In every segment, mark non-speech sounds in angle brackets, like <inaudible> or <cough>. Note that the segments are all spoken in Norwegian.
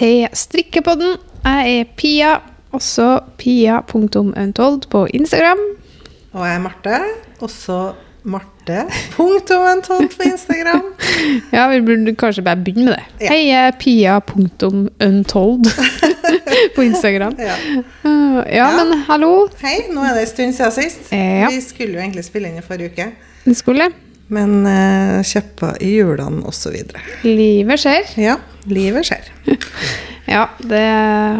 til Strikkepodden. Jeg er Pia, også pia.untold på Instagram. Og jeg er Marte. Også Marte.untold på Instagram. <laughs> Ja, vi burde kanskje bare begynne med det. Ja. Hei, jeg er pia.untold <laughs> på Instagram. Ja. Uh, ja, Ja. men hallo. Hei, nå er det en stund siden sist. Ja. Vi skulle jo egentlig spille inn i forrige uke, Det skulle. Men eh, kjøppa i hjulene osv. Livet skjer. Ja, livet skjer. <laughs> Ja, det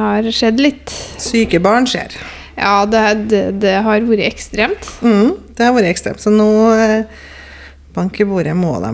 har skjedd litt. Syke barn skjer. Ja, det, det, det har vært ekstremt. Mm, det har vært ekstremt. Så nå eh, Bank i bordet må de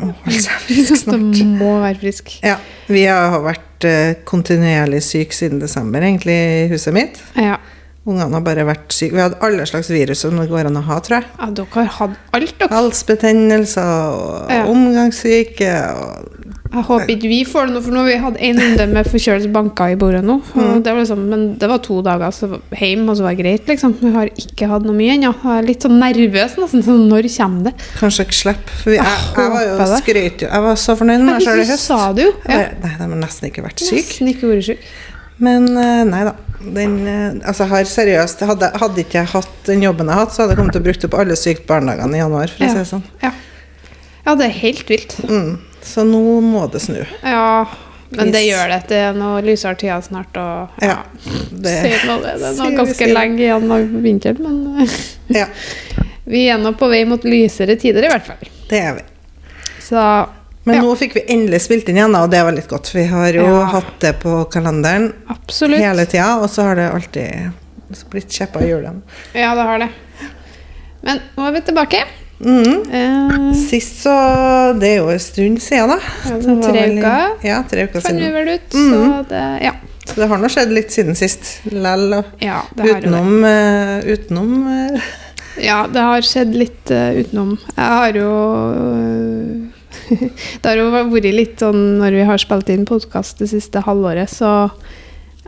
holde seg <laughs> friske snart. De må være frisk. Ja, Vi har vært eh, kontinuerlig syke siden desember, egentlig, i huset mitt. Ja. Ungene har bare vært syke. Vi hadde alle slags virus som det går an å ha, tror jeg. ja, dere har hatt alt, dere. Halsbetennelser og Ja. omgangssyke og Jeg håper ikke vi får det nå, for nå har vi hatt en runde med forkjølelse banka i bordet nå. Mm. det var liksom, men det var to dager så hjem, og så var det greit, liksom. Vi har ikke hatt noe mye ennå. Jeg er litt sånn nervøs nesten. Sånn, når kommer det? kanskje ikke slipper. For vi, jeg, jeg var jo skrøt jo. Jeg var så fornøyd med meg sjøl i Du høst. sa det jo. Ja. Nei, de har nesten ikke vært syke. Nesten ikke vært syk. Men eh, nei da. Den, eh, altså her seriøst, hadde, hadde ikke jeg hatt den jobben jeg hatt, så hadde jeg kommet til å bruke opp alle sykt barnedagene i januar. for å si Ja. det sånn. Ja. ja, det er helt vilt. Mm. Så nå må det snu. Ja, men det gjør det. Det er noe lysere tider snart, og Ja. Det. Det er noe ganske lenge igjen av vinteren, men eh, ja, <laughs> vi er nå på vei mot lysere tider, i hvert fall. det er vi. Så Men Ja. nå fikk vi endelig spilt inn igjen, og det var litt godt. Vi har jo Ja. hatt det på kalenderen absolutt. hele tida, og så har det alltid blitt kjeppa i hjulene. Ja, det har det. Men nå er vi tilbake. Mm. Eh, Sist så Det er jo en stund siden, da. Ja, Det var tre uker. Ja, tre uker siden. vel ut, mm. så det Ja. Så det har nå skjedd litt siden sist. Lell og Ja, utenom, uh, utenom uh. Ja, det har skjedd litt utenom. Jeg har jo <laughs> Det har jo vært litt sånn når vi har spilt inn podkast det siste halvåret, så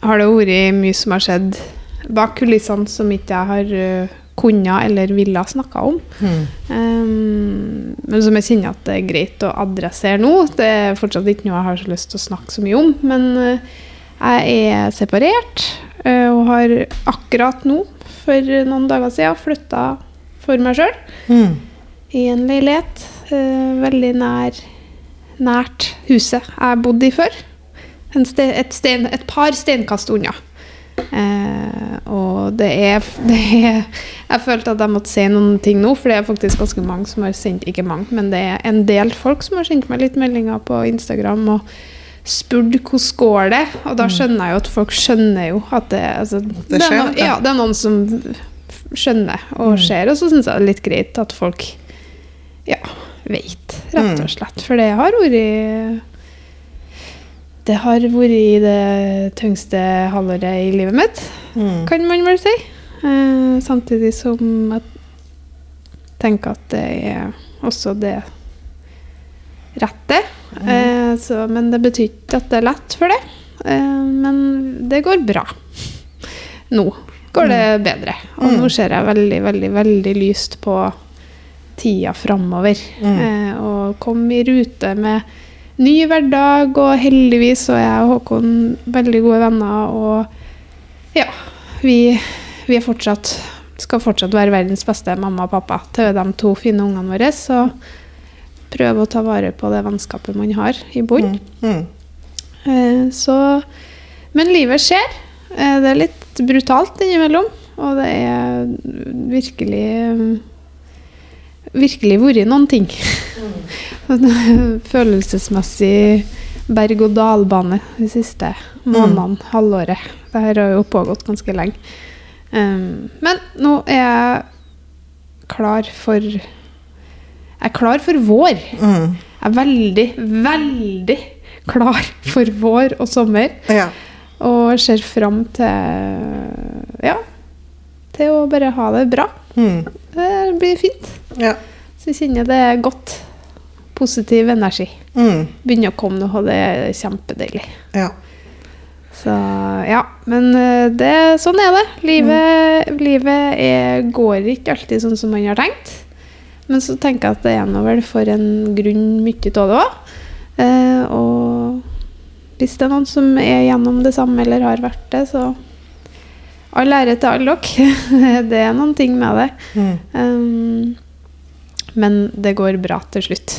har det vært mye som har skjedd bak kulissene som ikke jeg har kunnet eller ville snakka om. Mm. Um, men som jeg kjenner at det er greit å adressere nå. Det er fortsatt ikke noe jeg har så lyst til å snakke så mye om. Men jeg er separert og har akkurat nå, for noen dager siden, flytta for meg sjøl. I en leilighet eh, veldig nær nært huset jeg bodde i før. Ste, et, stein, et par steinkast unna. Eh, og det er, <laughs> det er Jeg følte at jeg måtte si noen ting nå, for det er faktisk ganske mange som har sendt Ikke mange, men det er en del folk som har sendt meg litt meldinger på Instagram og spurt hvordan går det Og da skjønner jeg jo at folk skjønner jo at det altså, det, er noen, ja, det er noen som skjønner og ser, og så syns jeg det er litt greit at folk ja, vet, rett og slett. For det har vært Det har vært det tyngste halvåret i livet mitt, mm. kan man vel si. Eh, samtidig som jeg tenker at det er også det rette. Eh, så, men det betyr ikke at det er lett for det. Eh, men det går bra. Nå går det bedre. Og nå ser jeg veldig, veldig, veldig lyst på tida framover. Mm. Eh, og kom i rute med ny hverdag, og heldigvis så er jeg og Håkon veldig gode venner. Og ja, vi, vi er fortsatt skal fortsatt være verdens beste mamma og pappa til de to fine ungene våre. Så prøve å ta vare på det vennskapet man har i bunn. Mm. Eh, så Men livet skjer. Eh, det er litt brutalt innimellom. Og det er virkelig Virkelig vært noen ting. <laughs> Følelsesmessig berg-og-dal-bane de siste månedene, halvåret. Det her har jo pågått ganske lenge. Um, men nå er jeg klar for Jeg er klar for vår. Mm. Jeg er veldig, veldig klar for vår og sommer. Ja. Og ser fram til Ja, til å bare ha det bra. Hmm. Det blir fint. ja. Så jeg kjenner det er godt. Positiv energi. Mm. Begynner å komme nå, og det er kjempedeilig. ja. Så ja, men eh, det, sånn er det. Livet, livet er, går ikke alltid sånn som man har tenkt. Men så tenker jeg at det er nå vel for en grunn mye av det òg. Eh, og hvis det er noen som er gjennom det samme eller har vært det, så all ære til alle dere. <laughs> det er noen ting med det. Mm. Um, men det går bra til slutt.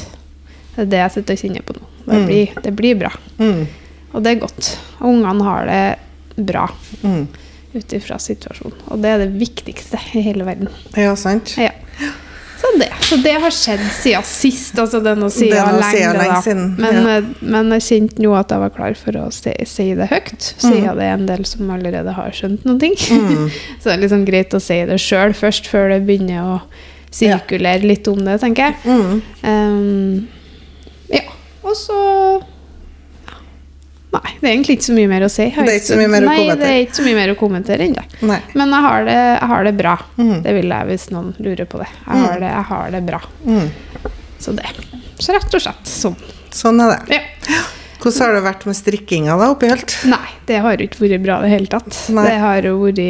Det er det jeg sitter og kjenner på nå. Det Mm. blir, det blir bra. Mm. Og det er godt. Og ungene har det bra Mm. ut ifra situasjonen. Og det er det viktigste i hele verden. Ja, sant. Ja. Så det, så det har skjedd siden sist. Altså det er noe siden lenge, lenge siden, Men, ja. eh, men jeg kjente nå at jeg var klar for å si, si det høyt. Siden Mm. det er en del som allerede har skjønt ting. Mm. <laughs> så det er liksom greit å si det sjøl først, før det begynner å sirkulere litt om det, tenker jeg. Mm. Um, ja. Og så ja. Nei, det er egentlig ikke så mye mer å si. Det er ikke så mye mer å kommentere. Nei, det er ikke så mye mer å kommentere ennå. Men jeg har det, jeg har det bra. Mm. Det vil jeg hvis noen lurer på det. Jeg har det, jeg har det bra. Mm. Så det. Så rett og slett sånn. Sånn er det. Ja. Hvordan har det vært med strikkinga da, oppi helt? Nei, det har ikke vært bra i det hele tatt. Nei. Det har jo vært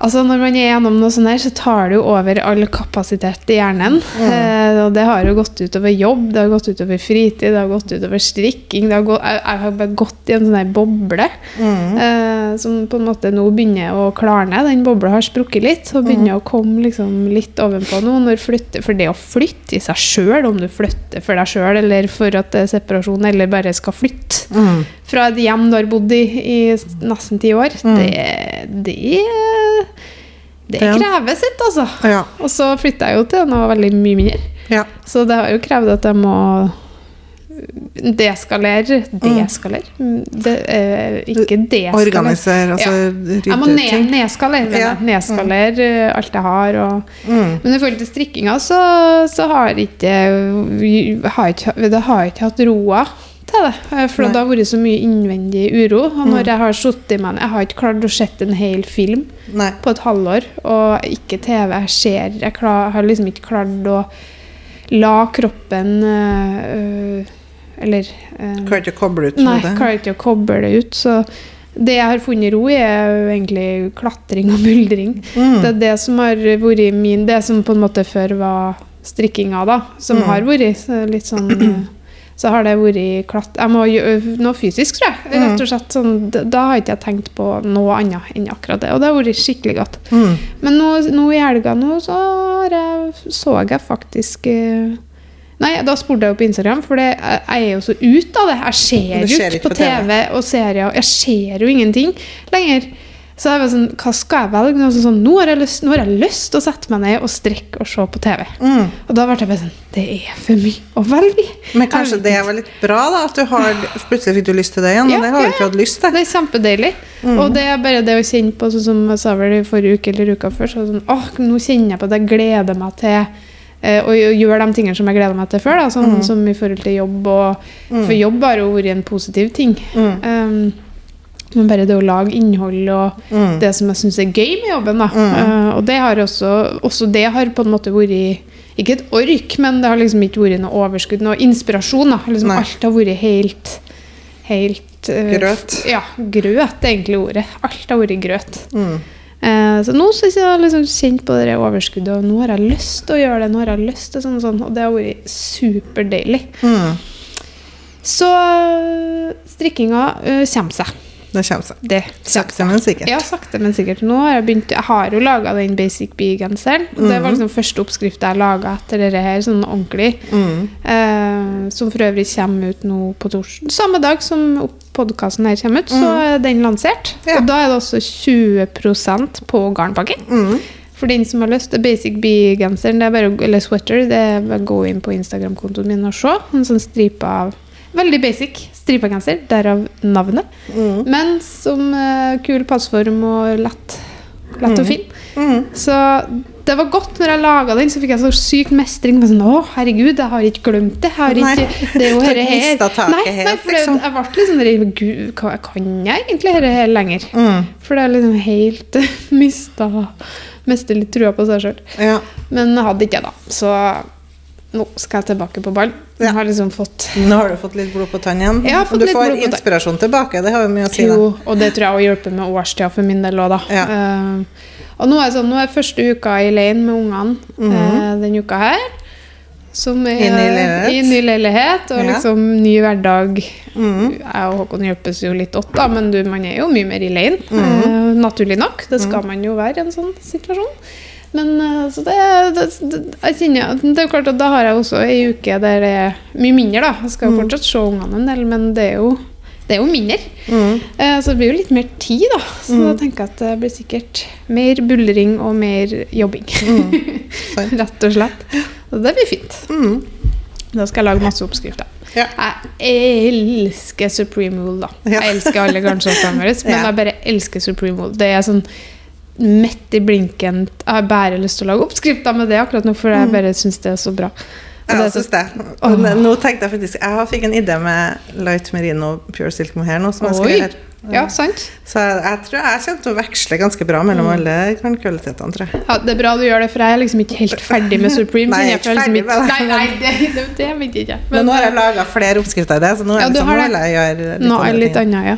Altså Når man er gjennom noe sånt her, så tar det jo over all kapasitet i hjernen. Mm. Eh, og det har jo gått utover jobb, det har gått utover fritid, det har gått utover strikking. Det har gått, jeg, jeg har bare gått i en sånn her boble Mm. eh, som på en måte nå begynner å klarne. Den bobla har sprukket litt og begynner Mm. å komme liksom litt ovenpå nå. Flytte, for det å flytte i seg sjøl, om du flytter for deg sjøl eller for at det er separasjon, eller bare skal flytte Mm. fra et hjem du har bodd i i nesten ti år, Mm. det, det Det krever sitt, altså. Ja. Og så flytta jeg jo til noe veldig mye mindre. ja. Så det har jo krevd at jeg må deskalere Deskalere? Mm, Det, eh, ikke deskalere. Organisere, altså Jeg må rydde ned, nedskalere. Ja. jeg. Nedskalere eh, alt jeg har. Og, Mm. men i forhold til strikkinga, så, så har ikke har ikke, har ikke hatt roa til det. eh, For Nei. det har vært så mye innvendig uro. Og når Mm. jeg har sittet med Jeg har ikke klart å sette en hel film Nei. på et halvår, og ikke TV. Jeg ser Jeg klar, har liksom ikke klart å la kroppen øh, Eller øh, Klarer ikke å koble ut Nei, klarer ikke å koble det ut. Så det jeg har funnet ro i, er jo egentlig klatring og buldring. Mm. Det er det som har vært min Det som på en måte før var strikkinga, da. Som Mm. har vært litt sånn Så har det vært klatt... Jeg må gjøre noe fysisk, tror jeg. Rett og slett sånn, da, har ikke jeg tenkt på noe annet enn akkurat det. Og det har vært skikkelig godt. Mm. Men nå, nå i helga nå så har jeg, så jeg faktisk eh, Nei, da spurte jeg jo på Instagram, for det, jeg, er jo så ute av det. Jeg ser jo ikke på. TV og serier. Jeg ser jo ingenting lenger. Så jeg var sånn, hva skal jeg velge? Sånn, sånn, nå, har jeg lyst, nå har jeg lyst til å sette meg ned og strekke og se på TV. Mm. Og da ble jeg bare sånn Det er for mye å velge. Men kanskje det var litt bra, da? At du har Plutselig fikk du lyst til det igjen, Ja, det har du ja, ikke hatt lyst til. Det er kjempedeilig. Mm. Og det er bare det å kjenne på, sånn som jeg sa vel i forrige uke eller uka før, så sånn, åh, nå kjenner jeg på at jeg gleder meg til og å gjøre de tingene som jeg gleder meg til før, da, sånn Mm. som i forhold til jobb. Og, For jobb har jo vært en positiv ting. Mm. Um, men bare det å lage innhold og Mm. det som jeg syns er gøy med jobben. Da. Mm. Uh, og det har også, også det har på en måte vært Ikke et ork, men det har liksom ikke vært noe overskudd, noe inspirasjon. Da. Liksom, alt har vært helt Helt uh, Grøt. Ja, grøt er egentlig ordet. Alt har vært grøt. Mm. Eh, så nå syns jeg jeg har liksom kjent på det overskuddet, og nå har jeg lyst til å gjøre det. Nå har jeg lyst til sånn og sånn, og det har vært superdeilig. Mm. Så strikkinga kommer seg. Det kommer seg. Det Sakte, men sikkert. Ja, sakte, men sikkert. Nå har jeg begynt Jeg har jo laga den Basic Bee-genseren. og Det Mhm. var liksom første oppskrift jeg laga etter dette her, sånn ordentlig. Mm. Eh, som for øvrig kommer ut nå på torsdag. Samme dag som podkasten her kommer ut, så Mhm. er den lansert. Ja. Og da er det også 20% på garnpakken. Mm. For den som har lyst til Basic Bee-genseren, er eller sweater, det er bare å gå inn på Instagram-kontoen min og se. En sånn stripe av Veldig basic stripa genser, derav navnet. Mm. Men som uh, kul passform og lett, lett og fin. Mm. Så det var godt når jeg laga den, så fikk jeg så sykt mestring. Med sånn, å, herregud, jeg har ikke glemt det. Jeg har ikke, det er jo <laughs> dette her. Nei, nei, for det, liksom. jeg ble litt sånn Gud, hva kan jeg egentlig dette her lenger? Mm. For det er liksom helt <laughs> mista Mister litt trua på seg sjøl. Ja. Men jeg hadde ikke det, da. Så nå skal jeg tilbake på ball. Ja. Har liksom fått Nå har du fått litt blod på tann igjen. Fått du får inspirasjon tilbake. Det har jo mye å si. da. Og det tror jeg også hjelper med årstida for min del òg, da. Ja. Uh, og nå er, sånn, nå er første uka i leiren med ungene mm -hmm. uh, denne uka her. Som er I ny leilighet. i ny leilighet, og Ja. liksom ny hverdag. Mm. Jeg og Håkon hjelpes jo litt åt, da, men du, man er jo mye mer alene. Mm. Uh, naturlig nok. Det skal man jo være i en sånn situasjon. Men eh, så det, det, det, jeg kjenner, at det er klart at da har jeg også ei uke der det er mye mindre, da. Jeg skal jo fortsatt se ungene en del, men det er jo, det er jo mindre. Mm. Eh, Så det blir jo litt mer tid, da. Så da tenker jeg at det blir sikkert mer buldring og mer jobbing. Mm. <laughs> Rett og slett. Så det blir fint. Mm. Da skal jeg lage masse oppskrifter. Ja. Jeg elsker Supreme Wool, da. Ja. Jeg elsker alle garnsortene våre, <laughs> men Ja. jeg bare elsker Supreme Wool. Det er sånn midt i blinken Jeg har bare lyst til å lage oppskrifter med det akkurat nå, for Mm. jeg bare syns det er så bra. Og Jeg det syns det. Og nå tenkte jeg faktisk Jeg fikk en idé med light merino pure silk mohair nå, som jeg skal Oi. gjøre. Ja, sant? Så jeg, jeg tror jeg kommer til å veksle ganske bra mellom Mm. alle kvalitetene, tror jeg. Ja, det er bra du gjør det, for jeg er liksom ikke helt ferdig med Supreme. <laughs> Nei, jeg er ikke liksom ferdig med det. nei, det, det, det vet jeg ikke. Men nå har jeg laga flere oppskrifter i det, så nå Ja, det liksom, nå det. vil jeg gjøre litt Nå litt annet, ja.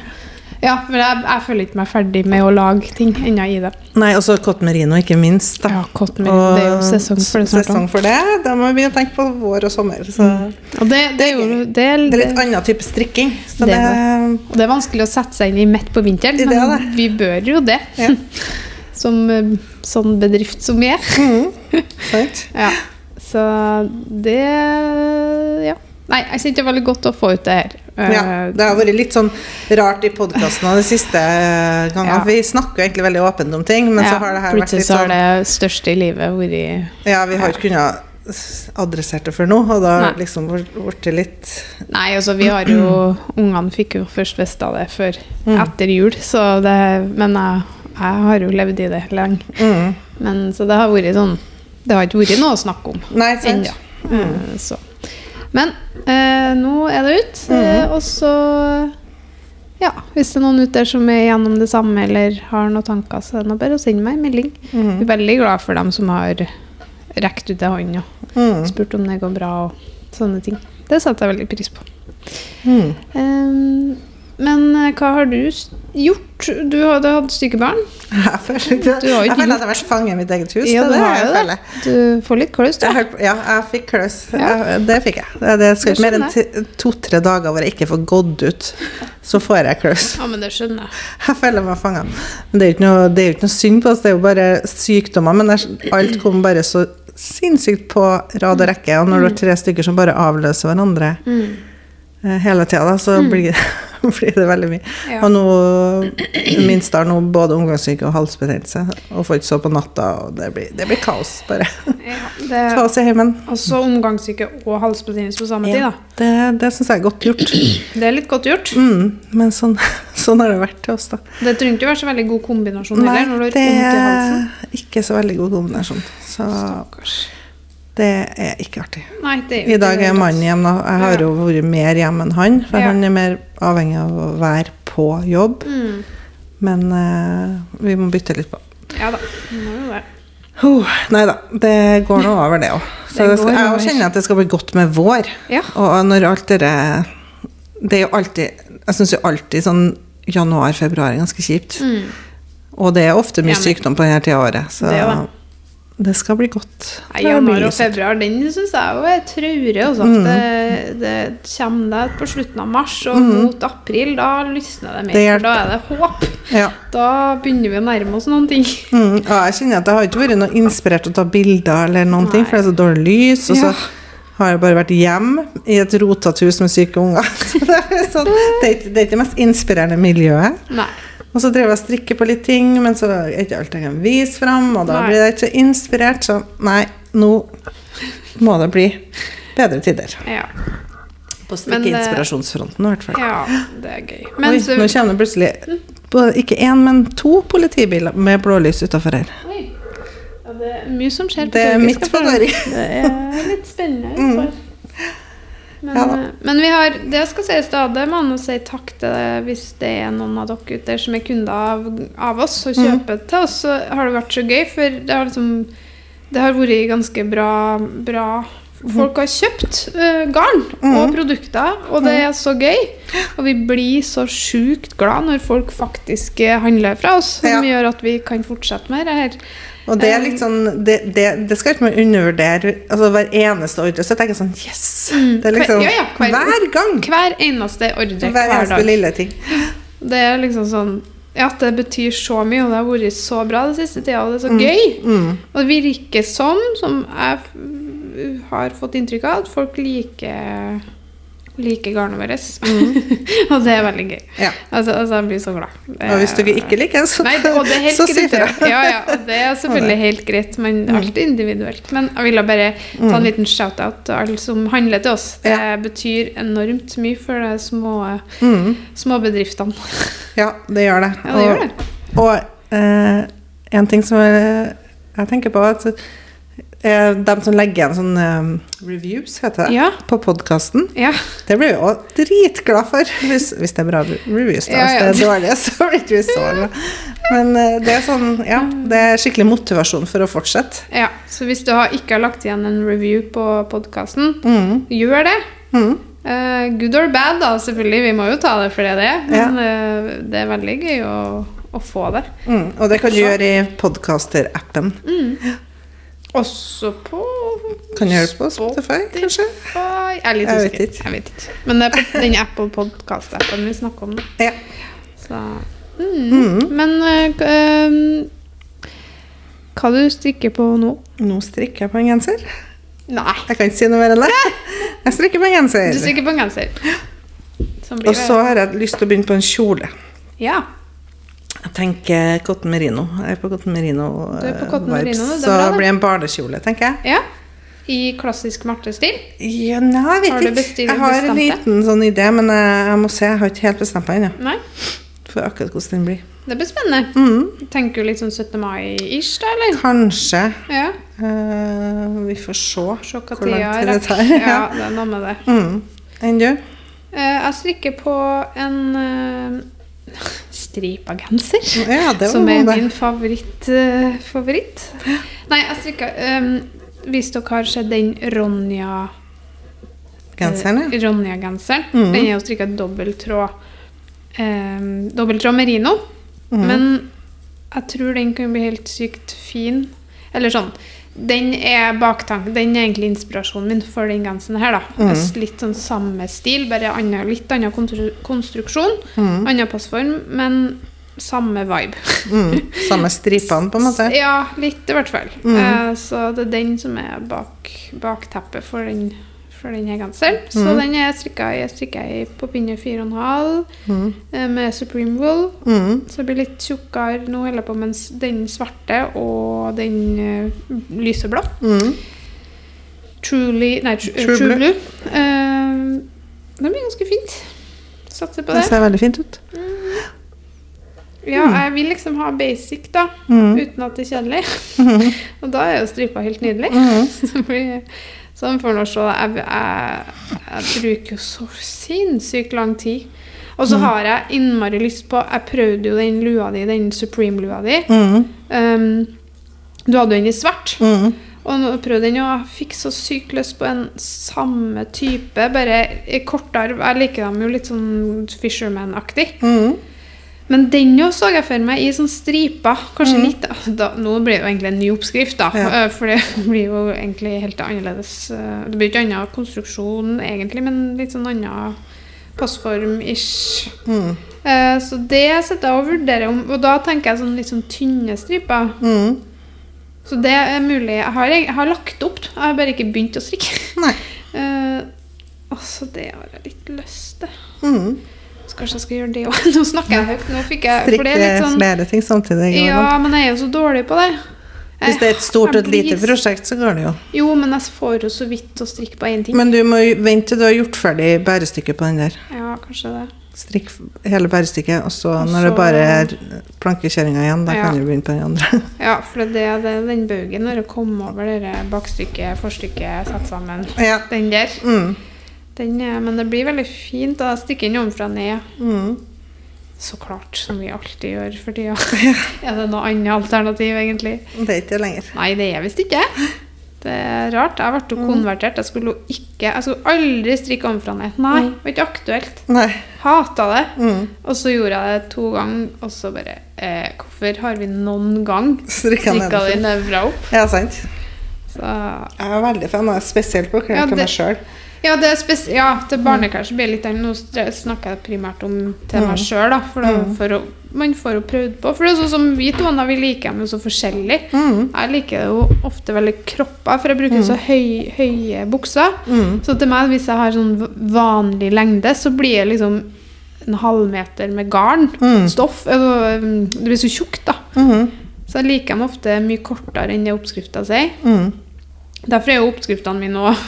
Ja, for jeg, jeg føler ikke meg ferdig med å lage ting ennå i det. Nei, og så Cot merino, ikke minst. Da. Ja, Cot merino, det er jo sesong for det snart. Sesong for det. Da må vi begynne tenke på vår og sommer. Så Og det, det er jo det det er litt annen type strikking. Så Det det, Og det er vanskelig å sette seg inn i midt på vinteren, er men det. vi bør jo det. Ja. <laughs> Som eh, sånn bedrift som vi er. <laughs> sant? Ja. Så det Ja. Nei, jeg syns det er veldig godt å få ut det her. Eh, Ja, det har vært litt sånn rart i podkasten de siste gangene. Ja. Vi snakker jo egentlig veldig åpent om ting, men ja, så har det her vært plutselig litt så har sånn det største i livet vært Ja, vi har ikke kunnet adressert det før nå, og da har det liksom blitt litt Nei, altså vi har jo Ungene fikk jo først visst av det før Mm. etter jul, så det Men jeg, jeg har jo levd i det lenge. mm. Men så det har vært sånn Det har ikke vært noe å snakke om ennå. Mm. Så. Men eh, nå er det ut, eh, Mm. og så Ja, hvis det er noen ute der som er gjennom det samme eller har noen tanker, så er det bare å sende meg en melding. Mm. Jeg er veldig glad for dem som har rekt ut en hånd og Mm. spurt om det går bra og sånne ting. Det setter jeg veldig pris på. Mm. Ehm, men eh, hva har du gjort? Du hadde hatt syke barn. Jeg føler, Du jeg føler at jeg har vært fange i mitt eget hus. Ja, det det jeg det. Du får litt kløs, du. ja, jeg fikk kløs. Ja. Det fikk jeg. Det, det skal mer enn to-tre dager hvor jeg ikke får gått ut, så får jeg kløs. Ja, men det skjønner jeg. Jeg føler meg fanga. Det er jo ikke noe, det er ikke noe synd på oss, det er jo bare sykdommer. Men det alt kom bare så sinnssykt på rad og rekke. Og når du har tre stykker som bare avløser hverandre Mm. eh, hele tida, så blir, <laughs> blir det veldig mye. Ja. Og nå minst har nå både omgangssyke og halsbetennelse. Og får ikke sove på natta, og det blir, det blir kaos, bare. Ja, det, Kaos i heimen. altså omgangssyke og halsbetennelse på samme tid, da. det det syns jeg er godt gjort. Det er litt godt gjort. Mm, men sånn, <laughs> sånn har det vært til oss, da. Det trenger ikke være så veldig god kombinasjon Nei, heller, når du har det vondt i halsen. er ikke så veldig god kombinasjon. Så Stakkars. Det er ikke artig. Nei, I dag er mannen hjemme. Jeg har jo vært mer hjemme enn han, for Ja. han er mer avhengig av å være på jobb. Mm. Men uh, vi må bytte litt på. Ja da. Må jo det. Oh, nei da, det går nå over, det òg. <laughs> Så Det skal, jeg kjenner at det skal bli godt med vår. Ja. Og når alt det Det er jo alltid Jeg syns jo alltid sånn januar-februar er ganske kjipt. Mm. Og det er ofte mye ja, sykdom på denne tida av året, så Det det, det. skal bli godt. Nei, Januar og februar, den syns jeg er traurig. Altså. Mm. Det, det kommer det på slutten av mars, og Mm. mot april, da lysner det mer. Det da er det håp. Ja. Da begynner vi å nærme oss noen ting. <laughs> Mm, ja, jeg kjenner at det har ikke vært noe inspirert til å ta bilder eller noen ting, for det er så dårlig lys. Og så Ja. har jeg bare vært hjem i et rotete hus med syke unger. <laughs> Så det, er sånn, det, er ikke, det er ikke det mest inspirerende miljøet. Nei. Og så drev jeg og strikker på litt ting, men så er ikke alt jeg kan vise fram, og da Nei. blir jeg ikke så inspirert. Så nei, nå må det bli bedre tider. Ja. På strikkeinspirasjonsfronten i hvert fall. ja, det er gøy. Men Oi, så nå kommer det plutselig ikke én, men to politibiler med blålys utafor her. Oi. Ja, det er mye som skjer. på Det er mitt på Det er litt spennende. <laughs> Mm. Men, Ja eh, men vi har, det skal sies da, det må man si takk til det hvis det er noen av dere ute der som er kunder av, av oss og Mm. kjøper til oss, så har det vært så gøy, for det har liksom Det har vært ganske bra, bra Folk har kjøpt uh, garn og Mm. produkter, og det er så gøy. Og vi blir så sjukt glad når folk faktisk eh, handler fra oss, som Ja. gjør at vi kan fortsette med det her. Og det er litt sånn Det, det, det skal ikke man undervurdere. Altså Hver eneste ordre så tenker jeg sånn Yes! Det er liksom Mm. Ja, ja, hver- hver, gang! Hver eneste ordre Hver hver eneste dag. lille ting. Det er liksom sånn ja, at det betyr så mye, og det har vært så bra den siste tida, og det er Mm. så gøy. Og det virker som, som jeg har fått inntrykk av, at folk liker liker garnet vårt. <laughs> og det er veldig gøy. Ja. Altså, altså, jeg blir så glad. Det Og hvis du ikke liker det, så, Nei, det, det er <laughs> så si greit. fra. Ja, ja, og det er selvfølgelig helt greit, men Mm. alt er individuelt. Men jeg ville bare ta en liten shout-out til alle som handler til oss. Det Ja. betyr enormt mye for de små, Mm. små bedriftene. <laughs> Ja, det gjør det. Ja, det gjør det. Og eh, en ting som jeg, jeg tenker på, at eh, de som legger igjen sånne eh, reviews, heter det, Ja. på podkasten, Ja. det blir vi også dritglad for. Hvis, hvis det er bra reviews, da. Hvis det er dårlige, så blir ikke vi så <laughs> glad. Men eh, det er sånn, ja, det er skikkelig motivasjon for å fortsette. ja. Så hvis du har, ikke har lagt igjen en review på podkasten, Mm. gjør det. Mm. Uh, good or bad, da, selvfølgelig. Vi må jo ta det for det det er. Men uh, det er veldig gøy å, å få det. Mm. Og det kan du gjøre i podcaster-appen. Også på Kan oss på Spotify, kanskje? Jeg er litt Jeg usikker. ikke. Jeg vet ikke. Men det er på den Apple Podcast-appen vi snakker om. nå. Ja. Så, mm. Men eh, eh, hva du strikker på nå? Nå strikker jeg på en genser. Nei. Jeg kan ikke si noe mer enn det. <laughs> Jeg strikker på en genser. Du strikker på en genser. Og så har jeg lyst til å begynne på en kjole. Ja. Jeg tenker cotton merino. Jeg er på cotton merino. Du er på eh, så det. blir en barnekjole, tenker jeg. ja. I klassisk Marte-stil. Ja, nei, jeg vet ikke. bestilt- Jeg har en det? liten sånn idé, men jeg, jeg må se. Jeg har ikke helt bestemt meg ennå for akkurat hvordan den blir. det blir spennende. Mm, Tenker du litt sånn 17. mai-ish, da, eller? kanskje. Ja. Uh, vi får se hvor lang tid er. det tar. <laughs> Ja, Ja. det er noe med det. Mm. Enn du? Uh, jeg strikker på en uh, <laughs> stripa genser. Ja, Som er det. min favoritt. Uh, favoritt. Nei, jeg strikka um, Hvis dere har sett den Ronja Genseren, ja. Uh, Ronja-genseren. Mhm. Den er jo strikka dobbelttråd um, Dobbelttråd merino. Mhm. Men jeg tror den kan bli helt sykt fin. Eller sånn Den er baktanken, Den er egentlig inspirasjonen min for den genseren her. da. Mm. Litt sånn samme stil, bare annen, litt annen konstruksjon. Mm. Annen passform, men samme vibe. Mm. Samme <laughs> stripene, på en måte. Ja, litt i hvert fall. Mm. Eh, så det er den som er bak, bakteppet for den for denne genseren. Så Mhm. den er strikka jeg strikka i på pinne 4,5 Mm. eh, med Supreme Wool. Mm. Så det blir litt tjukkere nå, holder på mens den svarte og den uh, lyseblå. Mm. Truly Nei, tr True True, Blue. Blue. Uh, det blir ganske fint. Satser på Det det. ser veldig fint ut. Ja, jeg vil liksom ha basic, da. Mm. Uten at det er kjedelig. Mm. <laughs> Og da er jo stripa helt nydelig. <laughs> Mhm. Så får nå se. Jeg, jeg, jeg bruker jo så sinnssykt lang tid. Og så har jeg innmari lyst på Jeg prøvde jo den lua di, den Supreme-lua di. Mm. Um, du hadde jo den i svart. Mm. Og nå prøvde den, og jeg fikk så sykt lyst på en samme type, bare i kortere Jeg liker dem jo litt sånn Fisherman-aktig. Mm. Men den jo så jeg for meg i sånn striper. Kanskje litt da, Nå blir det jo egentlig en ny oppskrift, da. Ja. <laughs> For det blir jo egentlig helt annerledes. eh, Det blir ikke annen konstruksjon, egentlig, men litt sånn annen passform-ish. Mm. Eh, Så det sitter jeg og vurderer om. Og da tenker jeg sånn litt sånn tynne striper. Mm. Så det er mulig. Jeg har, jeg har lagt opp, jeg har bare ikke begynt å strikke. Nei. <laughs> Eh, altså, det har jeg litt lyst til. Mm. Kanskje jeg skal gjøre det òg. <laughs> Nå snakker jeg høyt. Nå fikk jeg, Strikke sånn flere ting samtidig. Ja, men jeg er jo så dårlig på det. Hvis det er et stort og et lite prosjekt, så går det jo. Jo, men jeg får jo så vidt å strikke på én ting. Men du må vente til du har gjort ferdig bærestykket på den der. Ja, kanskje det. Strikk hele bærestykket, og så når det bare er plankekjøringa igjen, da Ja. kan du begynne på den andre. <laughs> Ja, for det er det, den baugen når jeg kommer over det bakstykket, forstykket, satt sammen. Ja. Den der. Mm. Den, er- men det blir veldig fint. å stikke inn ovenfra og ned. Mm. Så klart, som vi alltid gjør for tida. <laughs> er det noe annet alternativ, egentlig? Det er ikke det lenger. Nei, det er visst ikke. Det er rart. Jeg ble jo konvertert. Jeg skulle ikke Jeg skulle aldri strikke ovenfra ned. Nei, det var ikke aktuelt. Nei. Hata det. Mm. Og så gjorde jeg det to ganger, og så bare eh, Hvorfor har vi noen gang Strikka det nedenfra. opp? Ja, sant. Så Jeg er veldig fan av det, spesielt på klær til meg sjøl. Ja, det er ja til barneklær så blir litt. Nå snakker jeg primært om til meg sjøl. For, da, for å, man får jo prøvd på. For det er sånn som vi to vi liker dem jo så forskjellig. Mm. Jeg liker det jo ofte veldig kroppa, for jeg bruker så høy, høye bukser. Mm. Så til meg, hvis jeg har sånn vanlig lengde, så blir det liksom en halvmeter med garn. Mm. Stoff. Altså, mm, Det blir så tjukt, da. Mhm. Så jeg liker dem ofte mye kortere enn det oppskrifta sier. Mm. Derfor er jo oppskriftene mine òg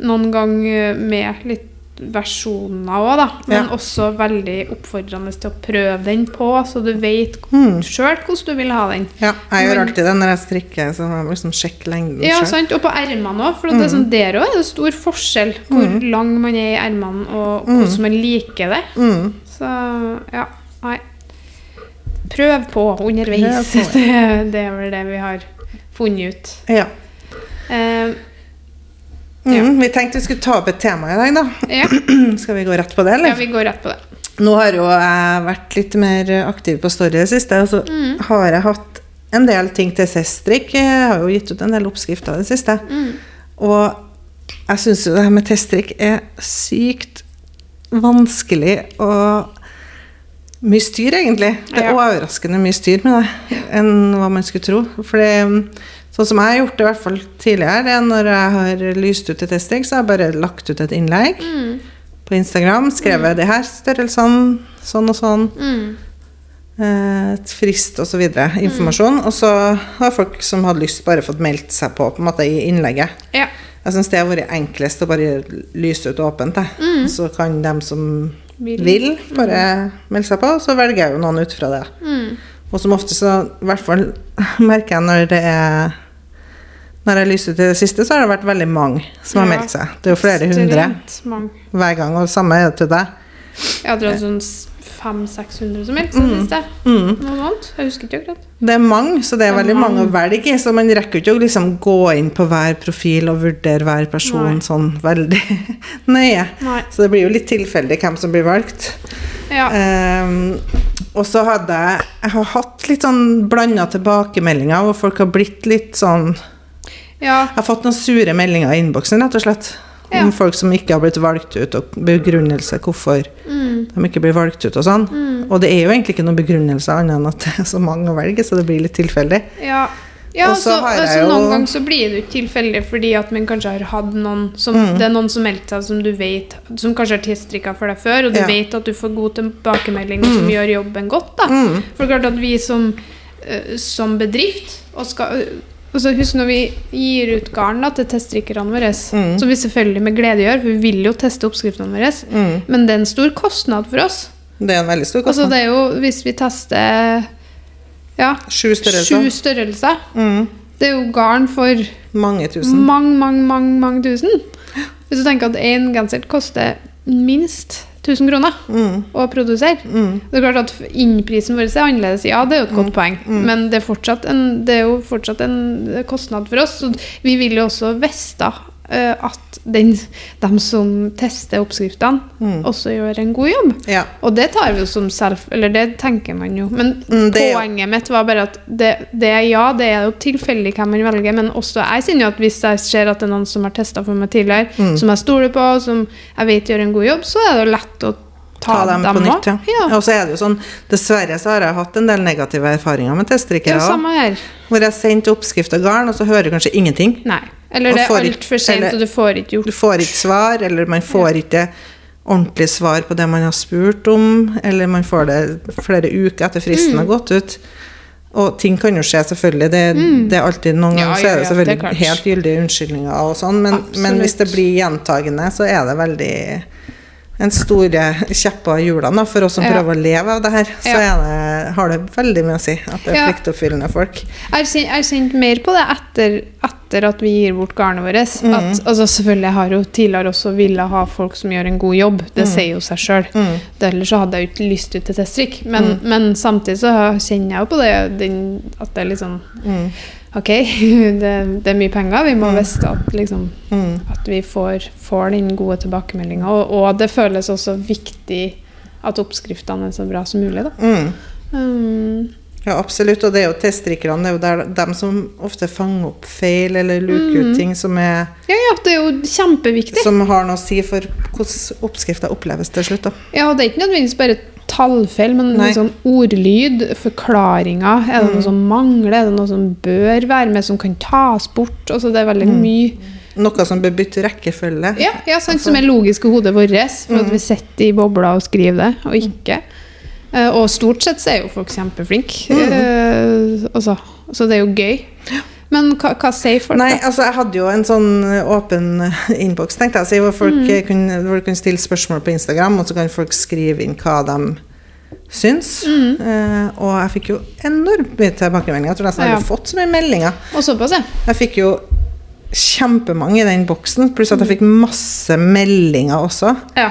noen ganger med litt versjoner òg, da. Men Ja. også veldig oppfordrende til å prøve den på, så du vet Mm. sjøl hvordan du vil ha den. Ja, jeg gjør alltid det når jeg strikker. Så må liksom sjekke lengden Ja, sant? Og på ermene òg, for det er sånn, der òg er det stor forskjell hvor lang man er i ermene, og hvordan man liker det. Mm. Så ja, nei. Prøv på underveis. Prøv på. <laughs> Det, det er vel det vi har funnet ut. Ja. Eh, Mm. Vi tenkte vi skulle ta opp et tema i dag, da. ja, <clears throat> Skal vi gå rett på det, eller? ja, vi går rett på det. Nå har jo jeg vært litt mer aktiv på Story i det siste, og så Mm. har jeg hatt en del ting til teststrikk. Jeg har jo gitt ut en del oppskrifter i det siste. Mm. Og jeg syns jo det her med teststrikk er sykt vanskelig og mye styr, egentlig. Det er Ja. overraskende mye styr med det enn hva man skulle tro. For det, sånn som jeg har gjort det i hvert fall tidligere, det er når jeg har lyst ut et testing, så har jeg bare lagt ut et innlegg Mm. på Instagram, skrevet de her størrelsene, sånn og sånn, Mm. eh, frist osv. Informasjon. Og så har folk som hadde lyst, bare fått meldt seg på på en måte i innlegget. Ja. Jeg syns det har vært enklest å bare lyse ut åpent. Mm. Så kan dem som Vil. vil, bare melde seg på, så velger jeg jo noen ut fra det. Mm. Og som ofte så, i hvert fall <laughs> merker jeg når det er Når jeg lyser i det siste, så har det vært veldig mange som har meldt seg. Det er jo flere hundre hver gang, og samme er det til deg. Jeg hadde hatt sånn 500-600 som seg Mm. sted. Mm. Noe annet. Jeg husker ikke akkurat. Det er mange, så det er Det veldig mange å velge i. Så man rekker ikke å liksom gå inn på hver profil og vurdere hver person Nei. sånn veldig <laughs> nøye. Nei. Så det blir jo litt tilfeldig hvem som blir valgt. Ja. Um, og så hadde jeg Jeg har hatt litt sånn blanda tilbakemeldinger, hvor folk har blitt litt sånn ja. Jeg har fått noen sure meldinger i innboksen, rett og slett. Ja. Om folk som ikke har blitt valgt ut, og begrunnelse hvorfor Mm. de ikke blir valgt ut og sånn. Og det er jo egentlig ikke noen begrunnelse annet enn at det er så mange å velge, så det blir litt tilfeldig. Ja. Ja, Og så altså, jo- Noen ganger så blir det jo tilfeldig fordi at man kanskje har hatt noen som, Mm. Det er noen som meldte seg som du vet Som kanskje har teststrikka for deg før, og du Ja. vet at du får god tilbakemelding og som gjør jobben godt. da Mm. For det er klart at vi som, eh, som bedrift og skal, eh, så Husk når vi gir ut garn da, til teststrikkerne våre, Mm. som vi selvfølgelig med glede gjør, for vi vil jo teste oppskriftene våre, Mm. men det er en stor kostnad for oss. Det er en veldig stor kostnad. Altså kostnad. det er jo Hvis vi tester ja, Sju størrelser. sju størrelser Mm. Det er jo garn for Mange tusen. mange, mange, mange, mange tusen. Hvis du tenker at én genser koster minst 1000 kroner Mm. å produsere Mm. Det er klart at Innprisen vår er annerledes, ja, det er jo et godt poeng. Men det er, en, det er jo fortsatt en kostnad for oss. Så vi vil jo også vite at den, de som tester oppskriftene, Mm. også gjør en god jobb. Ja. Og det tar vi jo som selv Eller det tenker man jo. Men Mm, jo- poenget mitt var bare at det, det ja, det er jo tilfeldig hvem man velger, men også jeg kjenner jo at hvis jeg ser at det er noen som har testa for meg tidligere, Mm. som jeg stoler på, som jeg vet gjør en god jobb, så er det jo lett å ta, Ta dem på nytt, ja. ja. Og så er det jo sånn, dessverre så har jeg hatt en del negative erfaringer med teststrikkere Ja, òg. Hvor jeg sendte oppskrift av garn, og så hører du kanskje ingenting. Nei. Eller det er altfor sent, og du får ikke gjort Du får ikke svar, eller man får ikke ordentlig svar på det man har spurt om, eller man får det flere uker etter fristen Mm. har gått ut. Og ting kan jo skje, selvfølgelig. Det, det er alltid Noen Mm. Ja, ganger så er det ja, selvfølgelig det er helt gyldige unnskyldninger og sånn, men, men hvis det blir gjentagende, så er det veldig en stor kjepper i hjulene for oss som Ja. prøver å leve av det her. Så Ja. er det, har det veldig mye å si at det er Ja. pliktoppfyllende folk. Jeg har kjent mer på det etter, etter at vi gir bort garnet vårt. Mm. At, altså selvfølgelig, jeg har jo tidligere også villet ha folk som gjør en god jobb. Det sier jo seg sjøl. Mm. Ellers så hadde jeg jo ikke lyst ut til teststrikk. Men, men samtidig så kjenner jeg jo på det den, at det er liksom Mm. Ok, <laughs> det, det er mye penger. Vi må vite at, liksom, Mm. at vi får, får den gode tilbakemeldinga. Og, og det føles også viktig at oppskriftene er så bra som mulig. Da. Mm. Um, Ja, absolutt. Og det er jo teststrikkerne. Det er jo dem som ofte fanger opp feil eller luker ut ting som, er, ja, ja, det er jo kjempeviktig. som har noe å si for hvordan oppskrifta oppleves til slutt. Da. Ja, og det er ikke nødvendigvis bare tallfeil, men Nei. liksom ordlyd, forklaringer. Er det noe som mangler? Er det noe som bør være med, som kan tas bort? Altså, det er veldig mye Noe som bør bytte rekkefølge. ja, ja, sant, som er logisk i hodet vårt, for at vi sitter i bobla og skriver det, og ikke. Eh, og stort sett så er jo folk kjempeflinke. Mm. altså, så det er jo gøy. Men hva, hva sier folk? Nei, da? altså jeg hadde jo en sånn åpen innboks, tenkte jeg hvor folk Mm. eh, kunne, hvor kunne stille spørsmål på Instagram, og så kan folk skrive inn hva de syns. Mm. Eh, og jeg fikk jo enormt mye tilbakemeldinger. Jeg tror nesten jeg Ja. hadde fått så mye meldinger. Og såpass, ja. Jeg fikk jo kjempemange i den boksen, pluss at jeg fikk masse meldinger også. ja.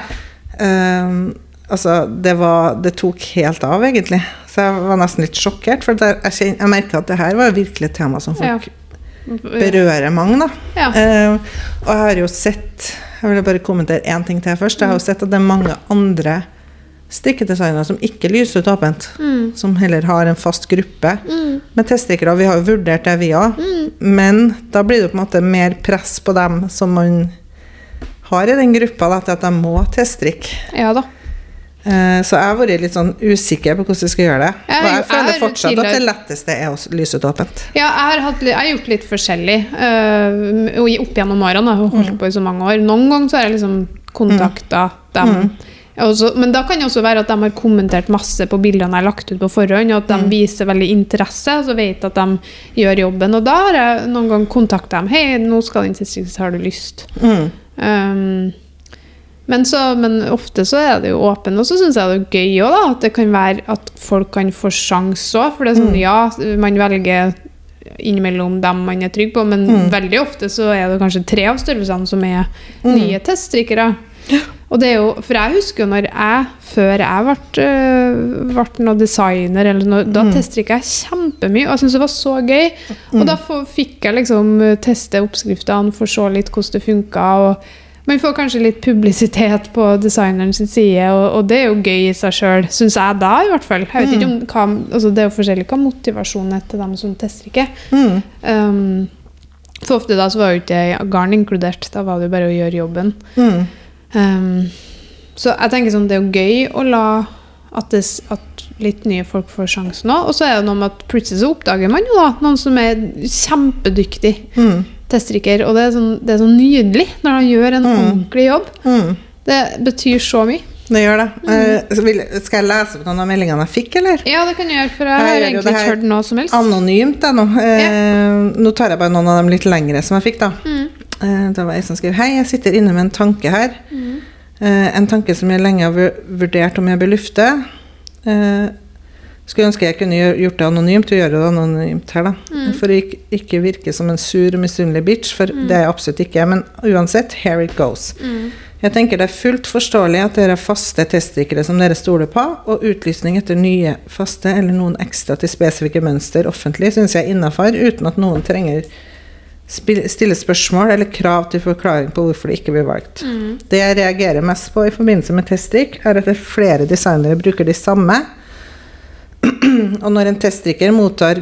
Eh, altså, det var Det tok helt av, egentlig. Så jeg var nesten litt sjokkert, for jeg, kjen- jeg merka at det her var virkelig et tema som folk berører mange, da. Ja. Eh, og jeg har jo sett Jeg vil bare kommentere én ting til først. Jeg har jo sett at det er mange andre strikkedesignere som ikke lyser ut åpent. Mm. Som heller har en fast gruppe med teststikkere. Vi har jo vurdert det, vi òg. Men da blir det på en måte mer press på dem som man har i den gruppa, da, til at de må teststrikke. ja da. Eh, Så jeg har vært litt sånn usikker på hvordan vi skal gjøre det. Jeg Og jeg jeg føler fortsatt at det letteste er å lyse ut åpent. Ja, jeg har, hatt, jeg har gjort litt forskjellig uh, opp gjennom årene. Jeg har holdt på i så mange år. Noen ganger så har jeg liksom kontakta dem. Også, men da kan det også være at de har kommentert masse på bildene jeg har lagt ut på forhånd, og at de viser veldig interesse, og så vet at de gjør jobben. Og da har jeg noen ganger kontakta dem. 'Hei, nå skal den siste, har du lyst?' Mm. Um, men, så, men ofte så er det jo åpen, og så syns jeg det er gøy òg, at det kan være at folk kan få sjanse òg. For det er sånn, ja, man velger innimellom dem man er trygg på, men veldig ofte så er det kanskje tre av størrelsene som er nye teststrikkere. Og det er jo, For jeg husker jo når jeg, før jeg ble, øh, ble noe designer, eller noe, da teststrikka jeg kjempemye, og jeg syntes det var så gøy. Og da fikk jeg liksom teste oppskriftene, få se litt hvordan det funka. og man får kanskje litt publisitet på designeren sin side, og, og det er jo gøy i seg sjøl, syns jeg da, i hvert fall. Jeg vet ikke om hva, altså Det er jo forskjellig hva motivasjonen er til dem som teststrikker. Mm. Um, for ofte da så var jo ikke garn inkludert, da var det jo bare å gjøre jobben. Mm. Um, så jeg tenker sånn, det er jo gøy å la at, det, at litt nye folk får sjansen òg. Og så er det noe med at plutselig så oppdager man jo da noen som er kjempedyktig Mm. Teststrikker. Og det er, sånn, det er så nydelig når han gjør en ordentlig jobb. Mm. Det betyr så mye. Det gjør det. Mm. så vil, skal jeg lese opp noen av meldingene jeg fikk, eller? Ja, det kan du gjøre, for jeg Jeg har egentlig ikke hørt noe som helst. Anonymt, jeg nå. Eh, Nå tar jeg bare noen av dem litt lengre som jeg fikk, da. Mm. Eh, det var ei som skrev Hei, jeg sitter inne med en tanke her. Mm. Eh, en tanke som jeg lenge har vurdert om jeg bør lufte. Eh, skulle ønske jeg kunne gjort det anonymt, og gjøre det anonymt her, da. Mm. For å ikke, ikke virke som en sur misunnelig bitch, for det er jeg absolutt ikke. Men uansett, here it goes. Mm. Jeg tenker det er fullt forståelig at dere er faste teststrikkere som dere stoler på, og utlysning etter nye faste eller noen ekstra til spesifikke mønster offentlig syns jeg er innafor, uten at noen trenger stille spørsmål eller krav til forklaring på hvorfor det ikke blir valgt. Mm. Det jeg reagerer mest på i forbindelse med testdrikk, er at flere designere bruker de samme. Og når en teststrikker mottar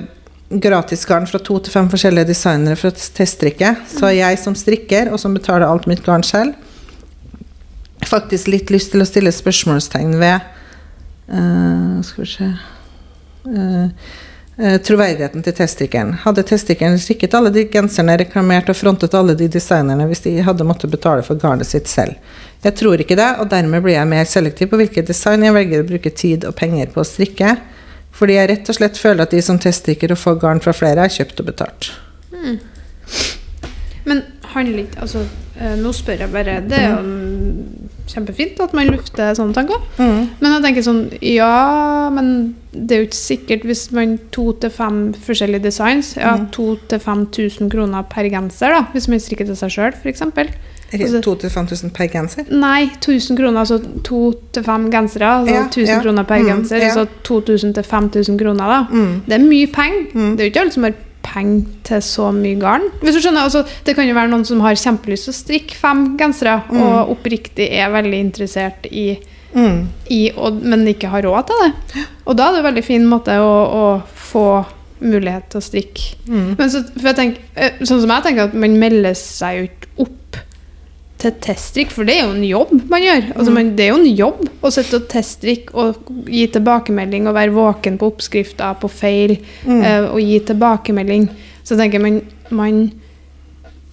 gratis garn fra to til fem forskjellige designere for å teststrikke, så har jeg som strikker, og som betaler alt mitt garn selv, faktisk litt lyst til å stille spørsmålstegn ved uh, Skal vi se uh, Troverdigheten til teststrikkeren. Hadde teststrikkeren strikket alle de genserne, reklamert og frontet alle de designerne hvis de hadde måttet betale for garnet sitt selv? Jeg tror ikke det, og dermed blir jeg mer selektiv på hvilket design jeg velger å bruke tid og penger på å strikke. Fordi jeg rett og slett føler at de som teststikker og får garn fra flere, er kjøpt og betalt. Men handler ikke Altså, eh, nå spør jeg bare Det er jo kjempefint at man lufter sånne tanker. Mm. Men jeg tenker sånn Ja, men det er jo ikke sikkert hvis man to til fem forskjellige designs Ja, to til 5000 kroner per genser, da, hvis man strikker til seg sjøl, f.eks. Altså- 2000-5000 per genser? Nei, 1000 kroner, altså to til fem gensere. Altså Ja, 1000 ja. kroner per Mm, genser, ja. altså 2000 til 5000 kroner, da. Mm. Det er mye penger. Mm. Det er jo ikke alle som har penger til så mye garn. Hvis du skjønner, altså, Det kan jo være noen som har kjempelyst til å strikke fem gensere, Mm. og oppriktig er veldig interessert i, Mm. i og, men ikke har råd til det. Og da er det en veldig fin måte å, å få mulighet til å strikke. Mm. Men så, for jeg tenker, eh, sånn som jeg tenker at man melder seg jo ikke opp til teststrikk, for det er jo en jobb man gjør. Altså, man, det er jo en jobb å sitte og teststrikke og gi tilbakemelding og være våken på oppskrifter, på feil, Mm. eh, og gi tilbakemelding. Så jeg tenker man, man,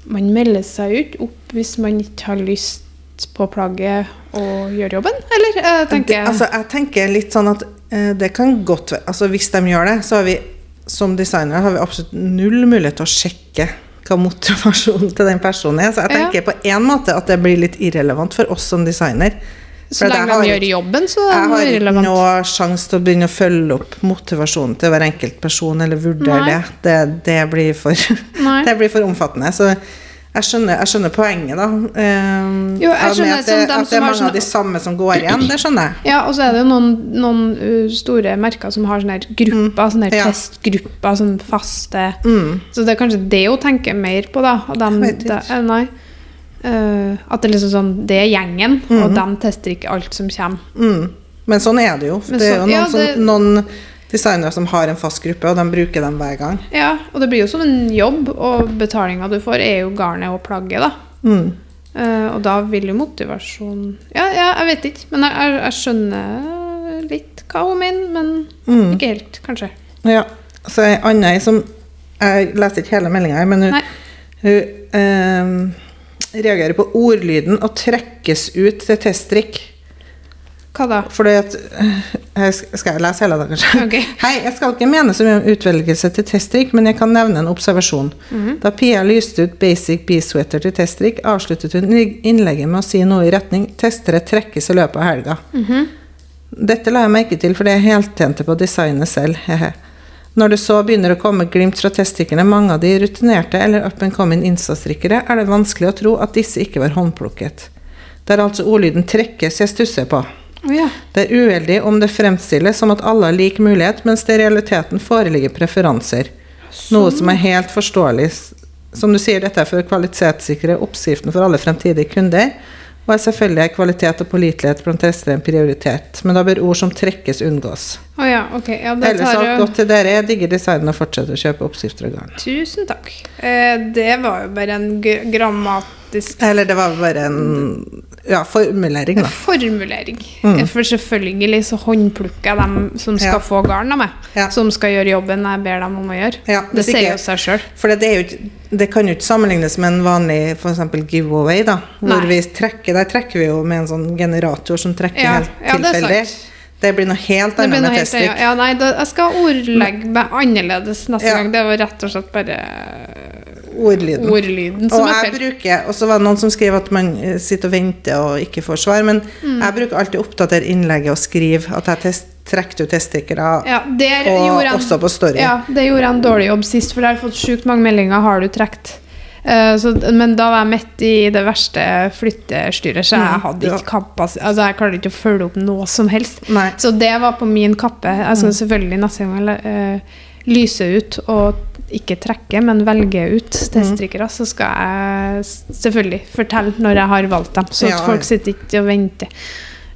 man melder seg jo ikke opp hvis man ikke har lyst på plagget og gjøre jobben, eller? Jeg tenker, Det, altså, jeg tenker litt sånn at eh, det kan godt være altså, Hvis de gjør det, så har vi som designere har vi absolutt null mulighet til å sjekke hva motivasjonen til den personen er. Så jeg Ja. tenker på en måte at det blir litt irrelevant for oss som designer. så lenge har de gjør jobben, så er Jeg det har ikke har noe sjanse til å begynne å følge opp motivasjonen til hver enkelt person, eller vurdere det. det. Det blir for <laughs> Det blir for omfattende. Så jeg skjønner, jeg skjønner poenget, da. Um, Jo, jeg skjønner at det, at det er mange sånne, av de samme som går igjen. Det skjønner jeg. Ja, og så er det noen, noen uh, store merker som har sånne her grupper, sånne her Mm. Ja. testgrupper, sånn faste Mm. Så det er kanskje det hun tenker mer på, da. Dem, det- eh, nei. uh, at det er liksom sånn Det er gjengen, og de tester ikke alt som kommer. Mm. Men sånn er det jo. Men det er jo noen, ja, som, noen designere som har en fast gruppe, og de bruker dem hver gang. Ja, og det blir jo som en jobb, og betalinga du får, er jo garnet og plagget, da. Mm. Uh, og da vil jo motivasjon Ja, ja jeg vet ikke, men jeg, jeg, jeg skjønner litt hva hun mener, men Mm. ikke helt, kanskje. Ja. Så ei anna som Jeg leser ikke hele meldinga her, men hun, hun uh, reagerer på ordlyden og trekkes ut til teststrikk'. Hva da? Fordi at jeg Skal jeg lese hele, det, kanskje? <laughs> Okay. Hei, jeg skal ikke mene så mye om utvelgelse til testdrikk, men jeg kan nevne en observasjon. Mhm. Da Pia lyste ut Basic B-sweater til testdrikk, avsluttet hun innlegget med å si noe i retning 'testere trekkes i løpet av helga'. Mhm. Dette la jeg merke til fordi jeg heltjente på designet selv. hehe. Når det så begynner å komme glimt fra teststikkerne, mange av de rutinerte eller up and coming Insta-strikkere, er det vanskelig å tro at disse ikke var håndplukket. Det er altså ordlyden 'trekkes' jeg stusser på. Ja. Det er uheldig om det fremstilles som at alle har lik mulighet, mens det i realiteten foreligger preferanser. Noe som er helt forståelig. Som du sier, dette er for å kvalitetssikre oppskriften for alle fremtidige kunder. Og er selvfølgelig kvalitet og pålitelighet blant tester en prioritet. Men da bør ord som trekkes unngås. Oh ja, okay. Ja, Ellers alt jo godt til dere. Jeg digger designen og fortsetter å kjøpe oppskrifter og garn. Tusen takk. Eh, det var jo bare en g grammatisk Eller det var bare en ja, formulering, da. formulering. Mm. For selvfølgelig så håndplukker jeg dem som skal Ja. få garn av meg. Ja. Som skal gjøre jobben jeg ber dem om å gjøre. Ja, det hvis sier jo seg sjøl. For det, ikke, det kan jo ikke sammenlignes med en vanlig for eksempel giveaway, da. Hvor Nei. vi trekker, der trekker vi jo med en sånn generator som trekker helt det tilfeldig. Det blir noe helt annet med helt ja, nei, da, Jeg skal ordlegge meg annerledes neste Ja. gang. Det var rett og slett bare Ordlyden. ordlyden Og jeg bruker, og så var det noen som skriver at man eh, sitter og venter og ikke får svar, men Mm. jeg bruker alltid å oppdatere innlegget og skrive at jeg test, trekker ut teststikkere, Ja, og gjorde også på story. Ja, det gjorde jeg en dårlig jobb sist, for jeg har fått sjukt mange meldinger. Har du trukket? Eh, så, men da var jeg midt i det verste flyttestyret, så jeg Mm, hadde ikke kapasitet Altså, jeg klarte ikke å følge opp noe som helst. Nei. Så det var på min kappe. Mm. selvfølgelig neste gang eh, lyse ut og ikke trekke, men velge ut teststrikkere. Så skal jeg selvfølgelig fortelle når jeg har valgt dem, så Ja, folk sitter ikke og venter.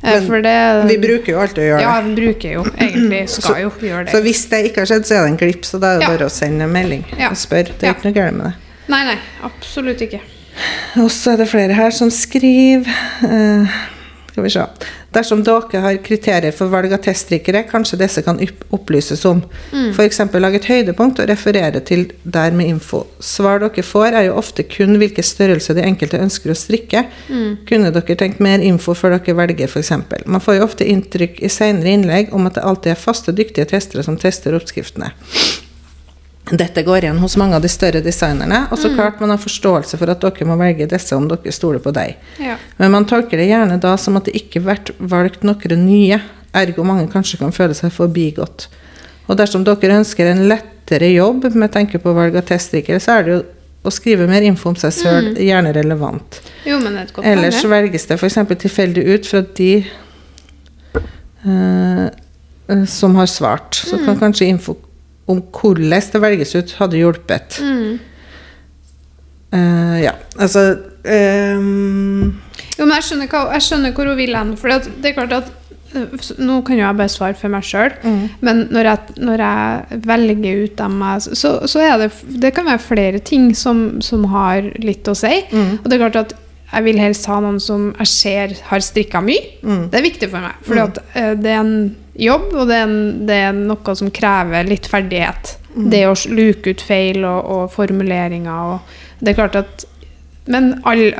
Eh, Men det Vi bruker jo alltid å gjøre det. Ja, vi bruker jo egentlig <clears throat> Skal jo gjøre det. Så hvis det ikke har skjedd, så er det en glipp, så da er det Ja. bare å sende en melding Ja. og spørre. Det er ikke noe galt med det. Nei, nei, absolutt ikke. Og så er det flere her som skriver eh, Skal vi se. Dersom dere har kriterier for valg av teststrikkere, kanskje disse kan opplyses om. Mm. F.eks. lage et høydepunkt og referere til der med info. Svar dere får, er jo ofte kun hvilke størrelser de enkelte ønsker å strikke. Mm. Kunne dere tenkt mer info før dere velger, f.eks.? Man får jo ofte inntrykk i senere innlegg om at det alltid er faste, dyktige testere som tester oppskriftene. Dette går igjen hos mange av de større designerne. Og så Mm. klart man har forståelse for at dere må velge disse om dere stoler på deg. Ja. Men man tolker det gjerne da som at det ikke vært valgt noen nye, ergo mange kanskje kan føle seg forbigått. Og dersom dere ønsker en lettere jobb med tanke på valg av testdrikker, så er det jo å skrive mer info om seg sjøl gjerne relevant. Jo, er Ellers velges det f.eks. tilfeldig ut fra de eh, som har svart. Så Mm. kan kanskje info om hvordan det velges ut, hadde hjulpet. Mm. Uh, ja, altså um... Jo, men jeg skjønner, hva, jeg skjønner hvor hun vil hen. For det er klart at øh, Nå kan jo jeg bare svare for meg sjøl, Mm. men når jeg, når jeg velger ut dem jeg- så, så det Det kan være flere ting som, som har litt å si. Mm. Og det er klart at jeg vil helst ha noen som jeg ser har strikka mye. Mm. Det er viktig for meg. For det er en jobb, og det er, det er noe som krever litt ferdighet. Mm. Det å luke ut feil og, og formuleringer og Det er klart at men, all,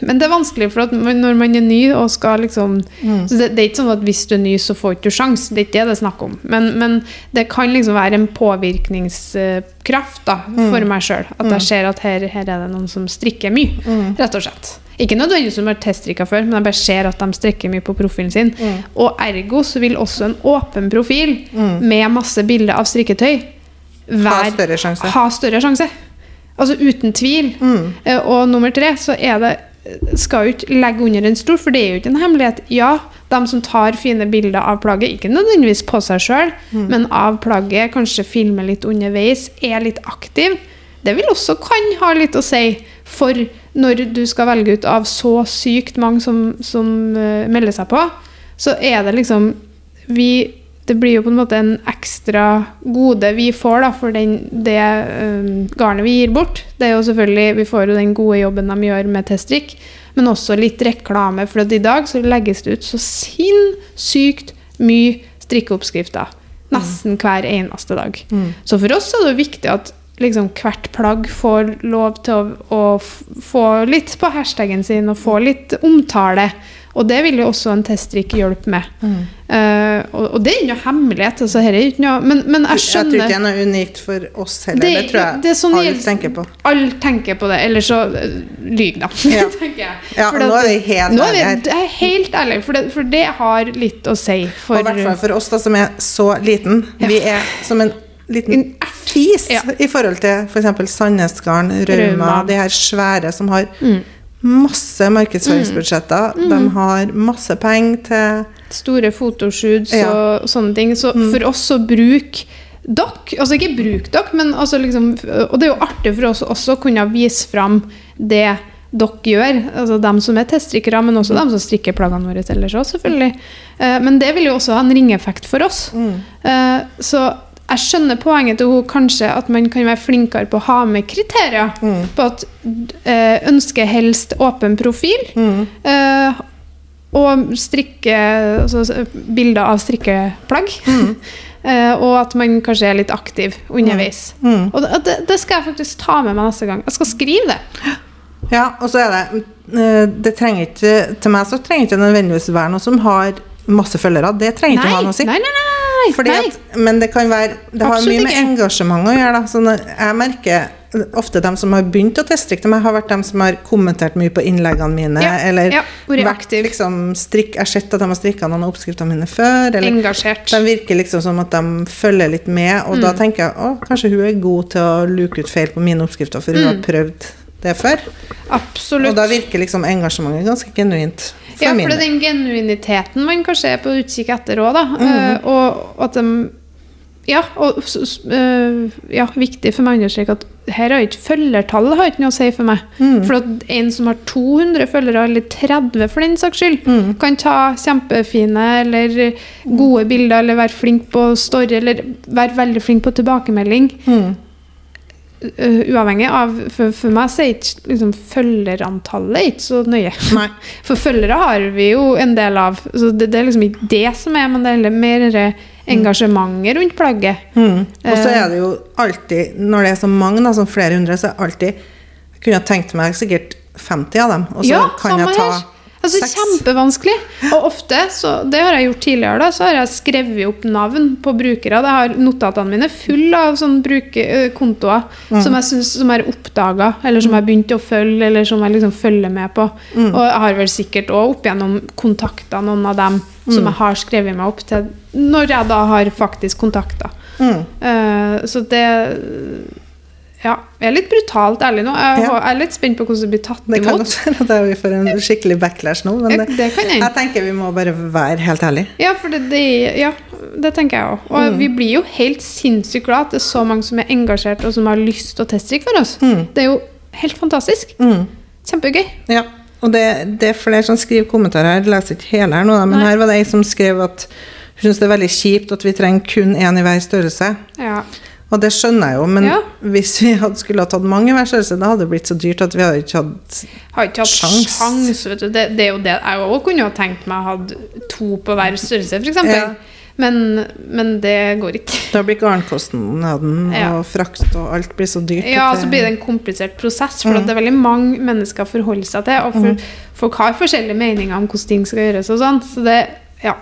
men det er vanskelig, for når man er ny og skal liksom Mm. så det, det er ikke sånn at hvis du er ny, så får du ikke sjanse, sjans. Det er ikke det det er snakk om. Men, men det kan liksom være en påvirkningskraft da, Mm. for meg sjøl. At jeg ser at her, her er det noen som strikker mye, Mm. rett og slett. Ikke nødvendigvis som har teststrikka før, men jeg bare ser at de strekker mye på profilen sin. Mm. Og ergo så vil også en åpen profil med masse bilder av strikketøy Ha større sjanse. Ha større sjanse. Altså uten tvil. Mm. Eh, Og nummer tre så er det skal jo ikke legge under en stol, for det er jo ikke en hemmelighet. Ja, de som tar fine bilder av plagget, ikke nødvendigvis på seg sjøl, Mm. men av plagget, kanskje filmer litt underveis, er litt aktiv, det vil også kan ha litt å si for når du skal velge ut av så sykt mange som, som eh, melder seg på, så er det liksom vi det blir jo på en måte en ekstra gode vi får da, for den, det um, garnet vi gir bort. Det er jo selvfølgelig, Vi får jo den gode jobben de gjør med teststrikk, men også litt reklame. For i dag så legges det ut så sinnssykt mye strikkeoppskrifter. Nesten hver eneste dag. Så for oss er det viktig at liksom hvert plagg får lov til å, å få litt på hashtagen sin og få litt omtale. Og det vil jo også en teststrikk hjelpe med. Eh, og, og det er ikke noe hemmelighet. Altså, her er ikke noe, men, men jeg Jeg tror ikke det er noe unikt for oss heller. Det, tror jeg det sånn alle tenker på. Alle tenker på det, eller så uh, lyg, da. <laughs> Ja. tenker jeg. Ja, nå er vi helt ærlige her. Jeg er helt ærlig, for det, for det har litt å si. For, Og i hvert fall for oss da, som er så liten. Vi er som en liten ertis Ja. i forhold til f.eks. Sandnesgarden, Rauma, Rauma. de her svære som har Mm. masse markedsføringsbudsjetter. De har masse penger til store fotoshoots Ja. og sånne ting. Så Mm. for oss å bruke dere, altså ikke bruk dere, men altså liksom Og det er jo artig for oss også å kunne vise fram det dere gjør, altså dem som er teststrikkere, men også dem som strikker plaggene våre ellers òg, selvfølgelig. Eh, Men det vil jo også ha en ringeffekt for oss. Eh, Så jeg skjønner poenget til henne kanskje at man kan være flinkere på å ha med kriterier. På at eh, ønsker helst åpen profil. eh, og strikke altså, bilder av strikkeplagg. <laughs> Eh, og at man kanskje er litt aktiv underveis. Mm. Og det, det skal jeg faktisk ta med meg neste gang. Jeg skal skrive det. <gasps> Ja, og så er det Det trenger ikke Til meg så trenger ikke nødvendigvis være noe som har masse følgere. Det trenger ikke å ha noe å si. nei, nei, nei, nei, Fordi nei. at, men det kan være Det har Absolutt mye med engasjement å gjøre. Da. Så jeg merker ofte dem som har begynt å teststrikke meg, har vært dem som har kommentert mye på innleggene mine. Ja, eller ja, vært liksom strikk, Jeg har sett at de har strikka noen av oppskriftene mine før. Eller Engasjert. de virker liksom som at de følger litt med, og Mm. da tenker jeg å, kanskje hun er god til å luke ut feil på mine oppskrifter, for hun har prøvd det før. Absolutt. Og da virker liksom engasjementet ganske genuint. For Ja, for det er den genuiniteten man kanskje er på utkikk etter òg, da. Mm -hmm. uh, og at de Ja, og eh, ja, viktig for meg å understreke at her har ikke følgertallet har ikke noe å si for meg. Mm. For at en som har 200 følgere, eller 30 for den saks skyld, mm. kan ta kjempefine eller gode bilder, eller være flink på story, eller være veldig flink på tilbakemelding. Mm. Eh, uavhengig av For, for meg så er ikke liksom, følgerantallet ikke så nøye. Nei. <laughs> For følgere har vi jo en del av. Så det, det er liksom ikke det som er, men det er mer engasjementet rundt plagget. Mm. Og så Eh. er det jo alltid, når det er så mange, da, som flere hundre, så er alltid Jeg kunne tenkt meg sikkert 50 av dem, og så Ja, kan jeg ta her. Altså, Seks. Kjempevanskelig. Og ofte, så, det har jeg gjort tidligere, da, så har jeg skrevet opp navn på brukere. Jeg har notatene mine fulle av sånne kontoer Mm. som jeg synes, som jeg oppdaga, eller som jeg begynte å følge, eller som jeg liksom følger med på. Mm. Og jeg har vel sikkert òg opp gjennom kontakta noen av dem Mm. som jeg har skrevet meg opp til, når jeg da har faktisk kontakta. Mm. Eh, så det Ja, jeg er litt brutalt ærlig nå. Jeg, Ja. er litt spent på hvordan det blir tatt Det kan også være at vi får en skikkelig backlash nå, men det, det hende. jeg tenker vi må bare være helt ærlige. Ja, for det, det, ja, det tenker jeg òg. Og Mm. vi blir jo helt sinnssykt glad at det er så mange som er engasjert, og som har lyst til å teststrikke for oss. Mm. Det er jo helt fantastisk. Mm. Kjempegøy. Ja, og det, det er flere som skriver kommentarer her. Jeg leser ikke hele her nå, men Nei. her var det ei som skrev at hun syns det er veldig kjipt at vi trenger kun én i hver størrelse. Ja. Og det skjønner jeg jo, men Ja. hvis vi hadde skulle ha tatt mange hver størrelse, da hadde det blitt så dyrt at vi hadde ikke hatt Har ikke hatt Sjans. sjans. vet du. Det, det er jo det. Jeg òg kunne ha tenkt meg å ha to på hver størrelse, f.eks. Ja. Men, men det går ikke. Da blir garnkostnaden Ja. og frakt og alt blir så dyrt. Ja, så blir det en komplisert prosess, for mm. det er veldig mange mennesker å forholde seg til. Og for, folk har forskjellige meninger om hvordan ting skal gjøres og sånn. Så det, ja.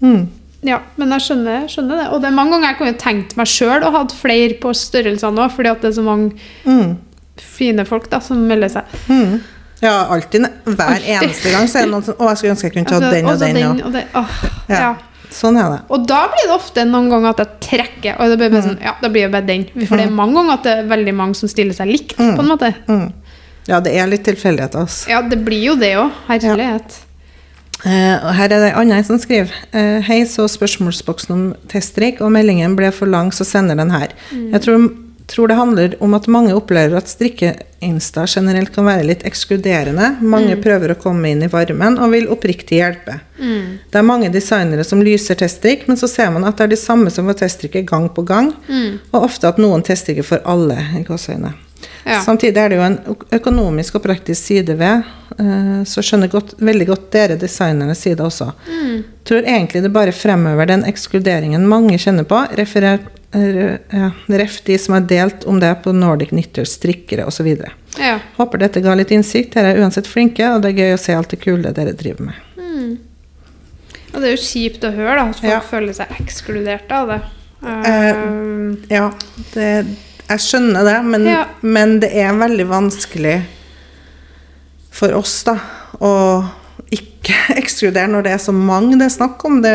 mm. Ja. Men jeg skjønner, skjønner det. Og det er mange ganger jeg kunne tenkt meg sjøl å ha flere på størrelsene òg, fordi at det er så mange Mm. fine folk da, som melder seg. Mm. Ja, alltid. Hver Alltid. eneste gang så er det noen som Å, jeg skulle ønske jeg kunne tatt Altså, den og også den. Og. og den, åh, Ja. ja. Sånn er det. Og da blir det ofte noen ganger at jeg trekker, og det blir bare sånn, ja, da blir det bare den. For det er mange ganger at det er veldig mange som stiller seg likt, på en måte. Mm. Ja, det er litt tilfeldigheter, altså. Ja, det blir jo det òg. Herlighet. Eh, og her er det en annen som skriver eh, Hei, så spørsmålsboksen om teststrikk, og meldingen ble for lang, så sender den her. Jeg tror, tror det handler om at mange opplever at strikke-insta generelt kan være litt ekskluderende. Mange prøver å komme inn i varmen og vil oppriktig hjelpe. Det er mange designere som lyser teststrikk, men så ser man at det er de samme som får teststrikke gang på gang, og ofte at noen teststrikker for alle. i gåseøyne. Ja. Samtidig er det jo en økonomisk og praktisk side ved, eh, så skjønner godt, veldig godt dere designernes side også. Tror egentlig det bare fremhever den ekskluderingen mange kjenner på, referer, ja, ref de som har delt om det på Nordic Knitters, strikkere osv. Ja. Håper dette ga litt innsikt. Dere er uansett flinke, og det er gøy å se alt det kule dere driver med. Og det er jo kjipt å høre da, at folk Ja. føler seg ekskludert av det. Uh, uh, Ja, det, jeg skjønner det, men, Ja. men det er veldig vanskelig for oss da, å ikke <laughs> ekskludere når det er så mange det er snakk om. Det,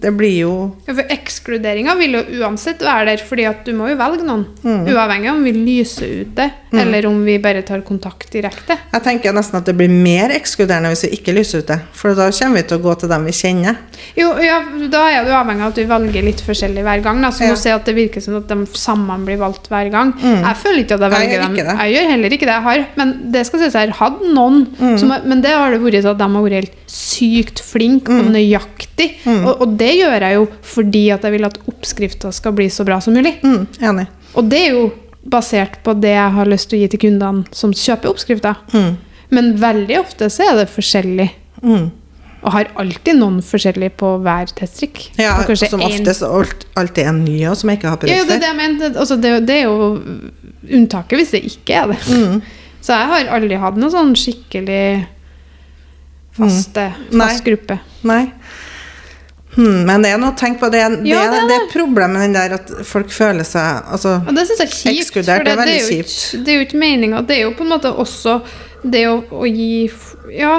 det blir jo ja, for ekskluderinga vil jo uansett være der, fordi at du må jo velge noen. Mm. Uavhengig om vi lyser ut det, eller om vi bare tar kontakt direkte. Jeg tenker nesten at det blir mer ekskluderende hvis vi ikke lyser ut det. For da kommer vi til å gå til dem vi kjenner. Jo, ja, da er jo avhengig av at vi velger litt forskjellig hver gang. Da. Så Ja. må se at det virker som at de sammen blir valgt hver gang. Jeg føler ikke at jeg velger jeg dem. det. Jeg gjør heller ikke det. Jeg har, men det skal sies, jeg har hatt noen, som, men det har det vært at de har vært helt sykt flink og nøyaktig. Og, og det gjør jeg jo fordi at jeg vil at oppskrifta skal bli så bra som mulig. Mm, enig. Og det er jo basert på det jeg har lyst til å gi til kundene som kjøper oppskrifta. Mm, Men veldig ofte så er det forskjellig. mm. Og har alltid noen forskjellig på hver teststrikk. Ja, Og som en- oftest alt, alltid en ny som jeg ikke har prøvd før. Ja, det det. Altså, det, det er jo unntaket hvis det ikke er det. Mm. Så jeg har aldri hatt noe sånn skikkelig faste, mm. fast gruppe. Nei. Hmm, men det er noe å tenke på. Det, er- det, Ja, er- det er det er problemet med den der at folk føler seg altså, Og det synes jeg er kjipt. Ekskludert, for det er veldig jo kjipt. ikke, det er jo ikke meninga. Det er jo på en måte også det å, å gi Ja.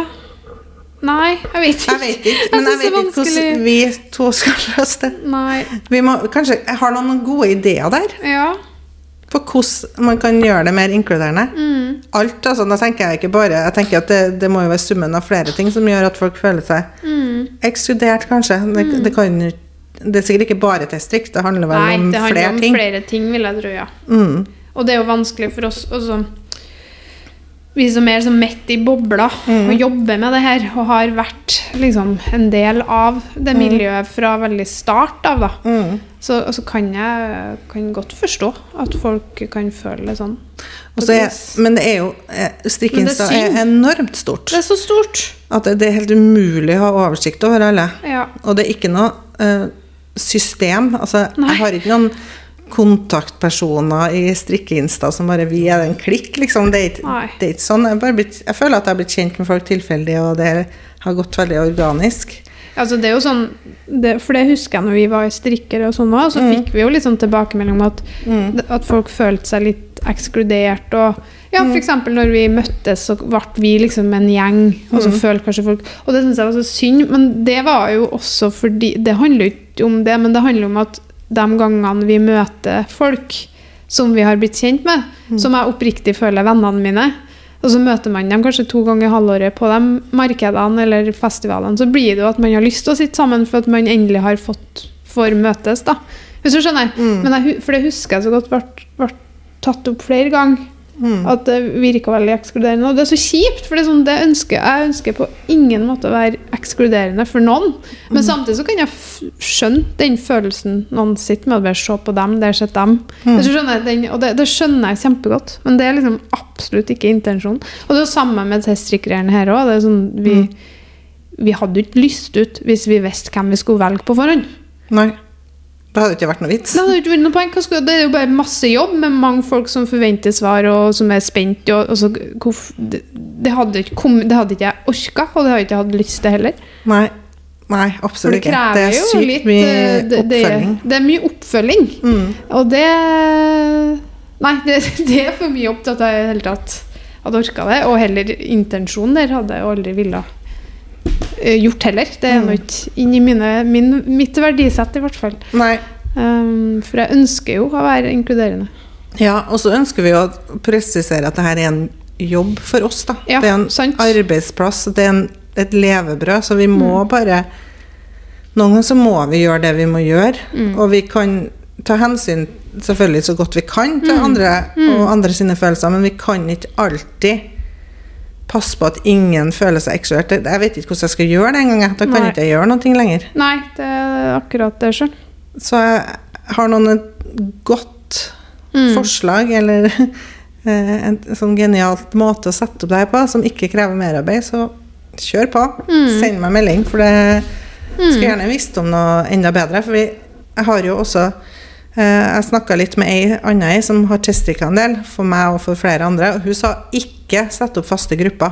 Nei, jeg vet ikke. Jeg vet ikke, men jeg jeg vet er ikke hvordan vi to skal løse det. Nei. Vi må, kanskje, jeg har noen gode ideer der Ja. På hvordan man kan gjøre det mer inkluderende. Mm. Alt, altså, da tenker jeg ikke bare Jeg tenker at det, det må jo være summen av flere ting som gjør at folk føler seg Mm. ekskludert, kanskje. Det, det, kan, det er sikkert ikke bare teststrikk, det handler vel Nei, om det handler flere om ting. flere ting, vil jeg tro, ja. Mm. Og det er jo vanskelig for oss også Vi som er så midt i bobla Mm. og jobber med det her, og har vært liksom en del av det miljøet fra veldig start av, da. Mm. Så, altså, kan jeg kan godt forstå at folk kan føle det sånn. Er, men det er jo eh, Strikkeinsta er er enormt stort. Det er så stort. At det, det er helt umulig å ha oversikt over alle. Ja. Og det er ikke noe uh, system. Altså, Nei. jeg har ikke noen kontaktpersoner i strikkeinsta som bare vi er en klikk, liksom. Det er ikke, det er ikke sånn. Jeg, blitt, jeg føler at jeg har blitt kjent med folk tilfeldig, og det har gått veldig organisk. Altså det er jo sånn, det, For det husker jeg når vi var strikkere og sånn òg, så Mm. fikk vi jo litt sånn tilbakemelding om at, at folk følte seg litt ekskludert. og ja, Mm. for eksempel når vi møttes, så ble vi liksom en gjeng, og Mm. følte kanskje folk Og det syns jeg var så synd, men det var jo også fordi Det handler ikke om det, men det handler om at de gangene vi møter folk som vi har blitt kjent med, Mm. som jeg oppriktig føler er vennene mine, og så møter man dem kanskje to ganger i halvåret på de markedene eller festivalene, så blir det jo at man har lyst til å sitte sammen for at man endelig har fått for møtes, da. Hvis du skjønner? Mm. Men jeg, for det husker jeg så godt ble tatt opp flere ganger. Mm. At det virka veldig ekskluderende. Og det er så kjipt, for det er sånn, det ønsker, jeg ønsker på ingen måte å være ekskluderende for noen. Men samtidig så kan jeg skjønne den følelsen noen sitter med, bare se på dem, der sitter dem. Mm. Den, og det, det skjønner jeg kjempegodt, men det er liksom absolutt ikke intensjonen. Og det er jo samme med teststrikkerne her òg. Det sånn, vi, vi hadde jo ikke lyst ut hvis vi visste hvem vi skulle velge på forhånd. Nei. Det hadde ikke vært noe vits. Det hadde jo ikke vært noe poeng. Det er jo bare masse jobb med mange folk som forventer svar, og som er spent. Og, og så, det, det, hadde ikke kommet, det hadde ikke jeg orka, og det hadde ikke jeg hatt lyst til heller. Nei. Nei, absolutt ikke. Det er sykt litt mye oppfølging. det, det, det er mye oppfølging. Mm. Og det Nei, <laughs> det, det er for mye opp til at jeg i det hele tatt hadde orka det. Og heller intensjonen der hadde jeg aldri ville eh, gjort heller. Det er Mm. nå ikke inni mine, min, mitt verdisett, i hvert fall. Um, for jeg ønsker jo å være inkluderende. Ja, og så ønsker vi å presisere at det her er en jobb for oss, da. Ja, det er en sant. arbeidsplass, det er en, et levebrød, så vi må Mm. bare Noen ganger så må vi gjøre det vi må gjøre, Mm. og vi kan ta hensyn selvfølgelig så godt vi kan til Mm. andre og andre sine følelser, men vi kan ikke alltid passe på at ingen føler seg ekskludert. Jeg vet ikke hvordan jeg skal gjøre det engang. jeg. Da kan Nei. ikke jeg gjøre noe lenger. Nei, det er akkurat det sjøl. Så jeg har noen et godt Mm. forslag, eller <laughs> eh, en sånn genialt måte å sette opp det her på, som ikke krever merarbeid, så kjør på. Mm. Send meg melding, for det skulle gjerne visst om noe enda bedre. For vi, jeg har jo også eh, Jeg snakka litt med ei anna ei som har teststrikka en del, for meg og for flere andre, og hun sa ikke sette opp faste grupper.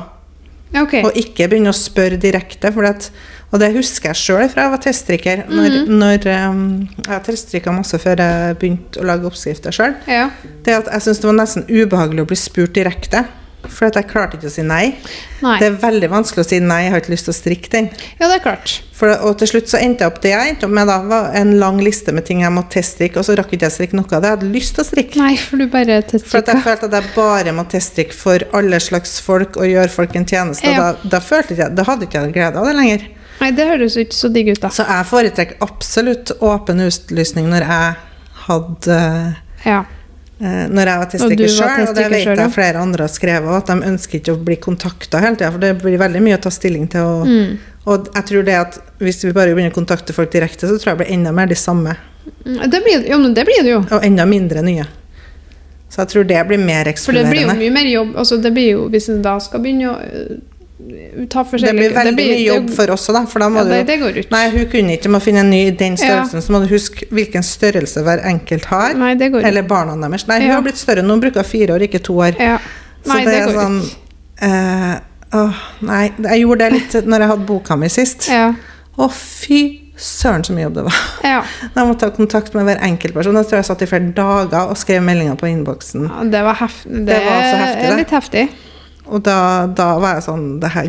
Okay. Og ikke begynne å spørre direkte. For at, og det husker jeg sjøl fra jeg var teststrikker. Når, Mhm. når um, Jeg teststrikka masse før jeg begynte å lage oppskrifter sjøl. Ja. Det at jeg syntes det var nesten ubehagelig å bli spurt direkte. For jeg klarte ikke å si nei. Nei. Det er veldig vanskelig å si nei, jeg har ikke lyst til å strikke den. Ja, det er klart. For, og til slutt så endte jeg opp det jeg endte opp med da, var en lang liste med ting jeg måtte teststrikke, og så rakk ikke jeg strikke noe av det jeg hadde lyst til å strikke. Nei, for du bare For teststrikka. jeg følte at jeg bare må teststrikke for alle slags folk og gjøre folk en tjeneste. Ja. Da, da, følte jeg, da hadde ikke jeg glede av det lenger. Nei, det høres ikke så digg ut, da. Så jeg foretrekker absolutt åpen utlysning når jeg hadde Ja. Eh, Når jeg var testiker sjøl, og det vet jeg flere andre har skrevet, at de ønsker ikke å bli kontakta hele tida, for det blir veldig mye å ta stilling til. Og, Mm. og jeg tror det at hvis vi bare begynner å kontakte folk direkte, så tror jeg det blir enda mer de samme, Mm, Det blir, jo, det blir det jo. og enda mindre nye. Så jeg tror det blir mer For det blir jo mye mer jobb. Altså, det blir jo, hvis en da skal begynne å øh, forskjellige Det blir veldig mye jobb for oss da. For da må ja, det, det går ut. Nei, hun kunne ikke må finne en ny i den Ja. størrelsen, så må du huske hvilken størrelse hver enkelt har. Nei, det går ut. Eller barna deres. Nei, hun Ja. har blitt større nå, hun bruker fire år, ikke to år. Ja. Så Nei, det, det, er går sånn eh, Åh, nei. Jeg gjorde det litt når jeg hadde boka mi sist. Ja. Å, fy søren så mye jobb det var. ja. Jeg måtte ta kontakt med hver enkelt person. Jeg tror jeg satt i flere dager og skrev meldinger på innboksen. ja det var heftig. Det, Det var så heftig, det. litt heftig. Og da, da var jeg sånn Det her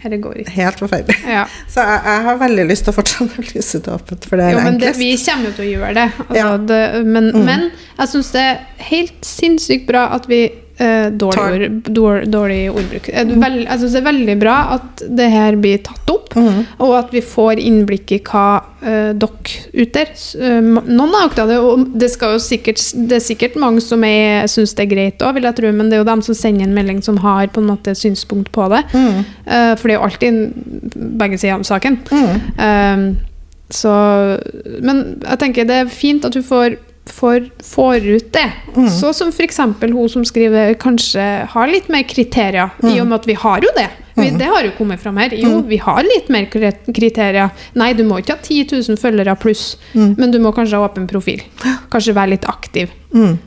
Her går ikke. helt forferdelig. Ja. <laughs> Så jeg, jeg har veldig lyst til å fortsette å lyse det åpent, for det er Jo, men det, vi kommer jo til å gjøre det. Altså, Ja. det men, Mm. men jeg syns det er helt sinnssykt bra at vi eh, dårlig, ord, dårlig, dårlig ordbruk. Eh, Vel, jeg synes det er veldig bra at det her blir tatt opp, Mhm. og at vi får innblikk i hva eh, dere ute s- eh, Noen har oppdaget det, og det, skal jo sikkert, det er sikkert mange som syns det er greit òg, vil jeg tro, men det er jo dem som sender en melding som har på en måte synspunkt på det. Mhm. Eh, for det er jo alltid begge sider av saken. Mhm. Um, så, men jeg tenker det er fint at du får, får, får ut det. Mm. Så som f.eks. hun som skriver, kanskje har litt mer kriterier, i og med at vi har jo det. Vi, det har jo kommet fram her. Jo, vi har litt mer kriterier. Nei, du må ikke ha 10 000 følgere pluss, men du må kanskje ha åpen profil. Kanskje være litt aktiv. Mm.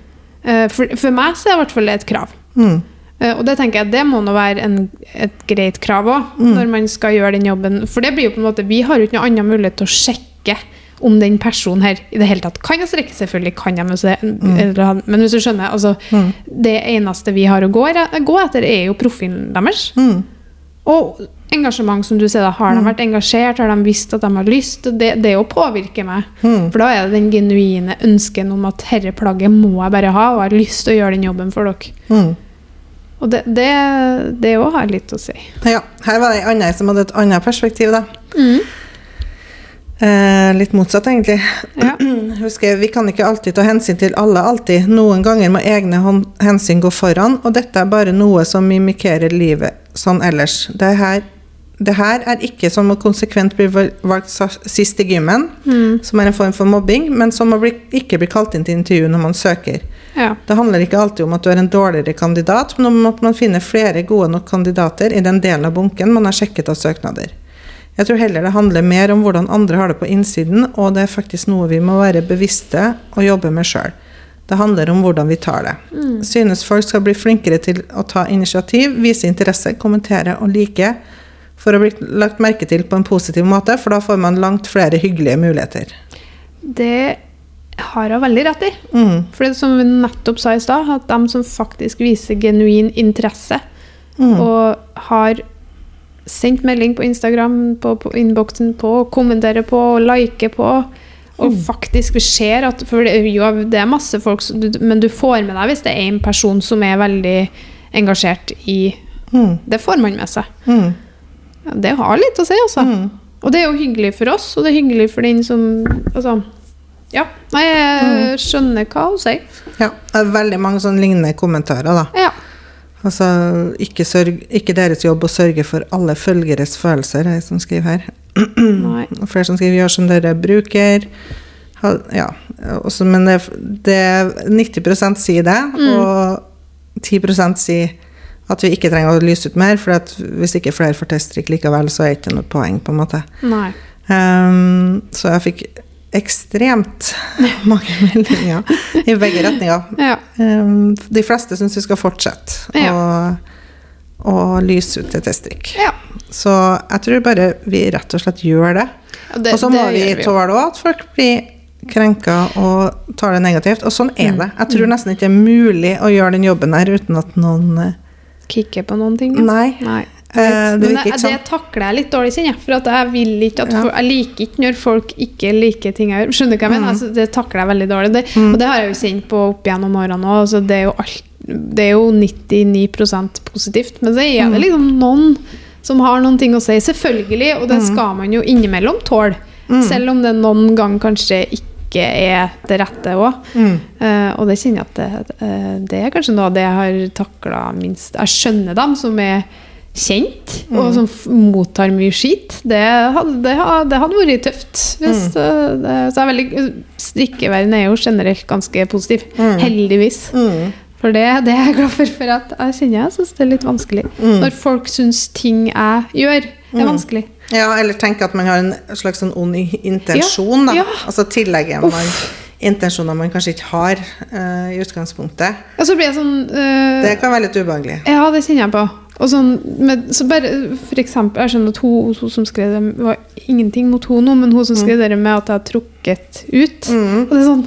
Eh, For, for meg så er det i hvert fall et krav. Mm. Eh, Og det tenker jeg det må nå være en, et greit krav òg, Mm. når man skal gjøre den jobben. For det blir jo på en måte, vi har jo ikke noe annen mulighet til å sjekke om den personen her i det hele tatt kan jeg strekke. Selvfølgelig kan jo se, Mm. men hvis du skjønner, altså, det eneste vi har å gå, gå etter, er jo profilen deres. Mm. Og engasjement, som du sier, har de vært engasjert, har de visst at de har lyst? Det, det å påvirke meg. Mm. For da er det den genuine ønsken om at dette plagget må jeg bare ha, og jeg har lyst til å gjøre den jobben for dere. Mm. Og det, det, det også har litt å si. Ja, her var det ei anna som hadde et annet perspektiv, da. Eh, litt motsatt, egentlig. Ja. <clears throat> Husker, vi kan ikke alltid ta hensyn til alle, alltid. Noen ganger må egne hensyn gå foran, og dette er bare noe som mimikerer livet sånn ellers. Det her, det her er ikke som å konsekvent bli valgt sist i gymmen, som er en form for mobbing, men som å bli, ikke bli kalt inn til intervju når man søker. Ja. Det handler ikke alltid om at du er en dårligere kandidat, men om at man finner flere gode nok kandidater i den delen av bunken man har sjekket av søknader. Jeg tror heller det handler mer om hvordan andre har det på innsiden, og det er faktisk noe vi må være bevisste og jobbe med sjøl. Det handler om hvordan vi tar det. Synes folk skal bli flinkere til å ta initiativ, vise interesse, kommentere og like for å bli lagt merke til på en positiv måte, for da får man langt flere hyggelige muligheter. Det har hun veldig rett i. Mm. For som vi nettopp sa i stad, at de som faktisk viser genuin interesse Mm. og har sendt melding på Instagram, på, på innboksen på, kommentere på, like på, og Mm. faktisk ser at For det, jo, det er masse folk, men du får med deg hvis det er en person som er veldig engasjert i Mm. Det får man med seg. Mm. Ja, det har litt å si, altså. Mm. Og det er jo hyggelig for oss, og det er hyggelig for den som Altså, ja. Jeg skjønner hva hun sier. Ja, det er veldig mange sånne lignende kommentarer, da. Ja. Altså, ikke, sørg, ikke deres jobb å sørge for alle følgeres følelser, er det som skriver her. <clears throat> Nei. Og flere som skriver 'gjør som dere bruker'. Ja, også, men det, det 90% sier det, Mm. og 10% sier at vi ikke trenger å lyse ut mer, for hvis ikke flere får testtrykk likevel, så er det ikke noe poeng, på en måte. Ehm, så jeg fikk ekstremt <laughs> mange meldinger i begge retninger. Ja. Ehm, de fleste syns vi skal fortsette å, å lyse ut et testtrykk. ja. Så jeg tror bare vi rett og slett gjør det. Ja, det- og så må vi tåle også at folk blir krenka og tar det negativt. Og sånn er Mm. det. Jeg tror nesten ikke det er mulig å gjøre den jobben her uten at noen kikker på noen ting. ja. Nei. Nei. Eh, det sånn. det takler jeg litt dårlig, kjenner jeg. For at jeg vil ikke at Ja. folk, Jeg liker ikke når folk ikke liker ting jeg gjør. <laughs> Skjønner du hva jeg Mm. mener? Altså, det takler jeg veldig dårlig. Det, Og det har jeg jo kjent på opp gjennom årene òg. Det er jo alt Det er jo 99% positivt. Men så er Mm. det liksom noen som har noen ting å si. Selvfølgelig, og det Mm. skal man jo innimellom tåle. Selv om det noen gang kanskje ikke er det rette òg. Mm. Uh, og det kjenner jeg at det, uh, det er kanskje noe av det jeg har takla minst. Jeg skjønner dem som er kjent, Mm. og som mottar mye skit. Det det, det hadde vært tøft. Hvis, Mm. eh, det, så er veldig, strikkeverdenen er jo generelt ganske positiv. Mm. Heldigvis. Mm. For det, det er jeg glad for, for at jeg kjenner jeg syns det er litt vanskelig. Mm. Når folk syns ting jeg gjør, er vanskelig. Ja, eller tenke at man har en slags sånn ond intensjon. Ja, ja. Altså tillegger man intensjoner man kanskje ikke har uh, i utgangspunktet. Ja, så blir jeg sånn uh, Det kan være litt ubehagelig. Ja, det kjenner jeg på. Og sånn, med, så bare, for eksempel, jeg skjønner at hun, hun som skrev det, var ingenting mot hun nå, men hun som skrev det med at jeg har trukket ut. Mm. Og det er sånn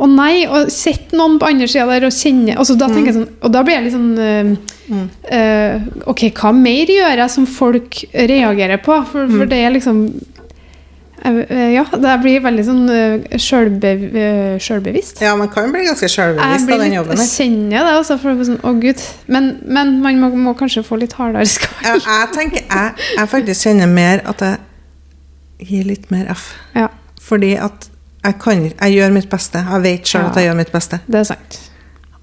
Å nei! Og sett noen på andre sida der og kjenne altså, da tenker jeg sånn, og da blir jeg litt sånn uh, Mm. eh, Ok, hva mer gjør jeg som folk reagerer på? For, for det er liksom Ja, det blir veldig sånn uh, sjølbevisst. Ja, man kan bli ganske sjølbevisst av den jobben jeg kjenner det, altså, for sånn, å gud. Men, men man må, må kanskje få litt hardere <laughs> skall. Ja, jeg tenker jeg, jeg faktisk kjenner mer at jeg gir litt mer F. Ja, Fordi at jeg kan Jeg gjør mitt beste. Jeg vet sjøl at jeg gjør mitt beste. det er sant.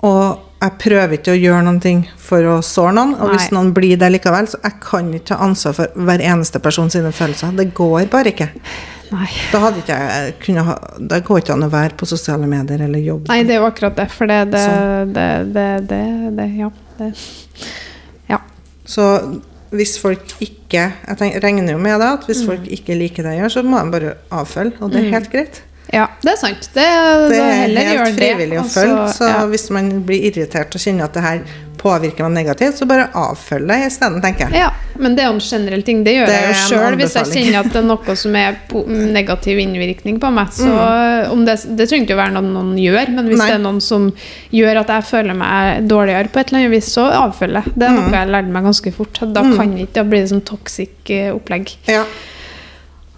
Og jeg prøver ikke å gjøre noe for å såre noen. Og hvis Nei. noen blir det likevel, så jeg kan ikke ta ansvar for hver eneste person sine følelser. Det går bare ikke. Nei. Da hadde ikke jeg kunnet ha Det går ikke an å være på sosiale medier eller jobbe. Nei, det er jo akkurat det. For det, det, Sånn. det, det, det, det Ja. Det. ja. Så hvis folk ikke Jeg tenker, regner jo med det, at hvis folk ikke liker det jeg gjør, så må de bare avfølge, og det er helt greit. Ja, det er sant. Det, Det er helt det, frivillig å og så- følge, så ja. hvis man blir irritert og kjenner at det her påvirker meg negativt, så bare avfølg det isteden, tenker jeg. Ja, men det er en generell ting. Det gjør Det jeg jo sjøl hvis jeg kjenner at det er noe som er negativ innvirkning på meg. Så Mm. om det, det trenger ikke å være noe noen gjør, men hvis Nei. det er noen som gjør at jeg føler meg dårligere på et eller annet vis, så avfølg det. Det er Mm. noe jeg lærte meg ganske fort. Da, kan ikke, da blir det sånn toxic eh, opplegg. Ja.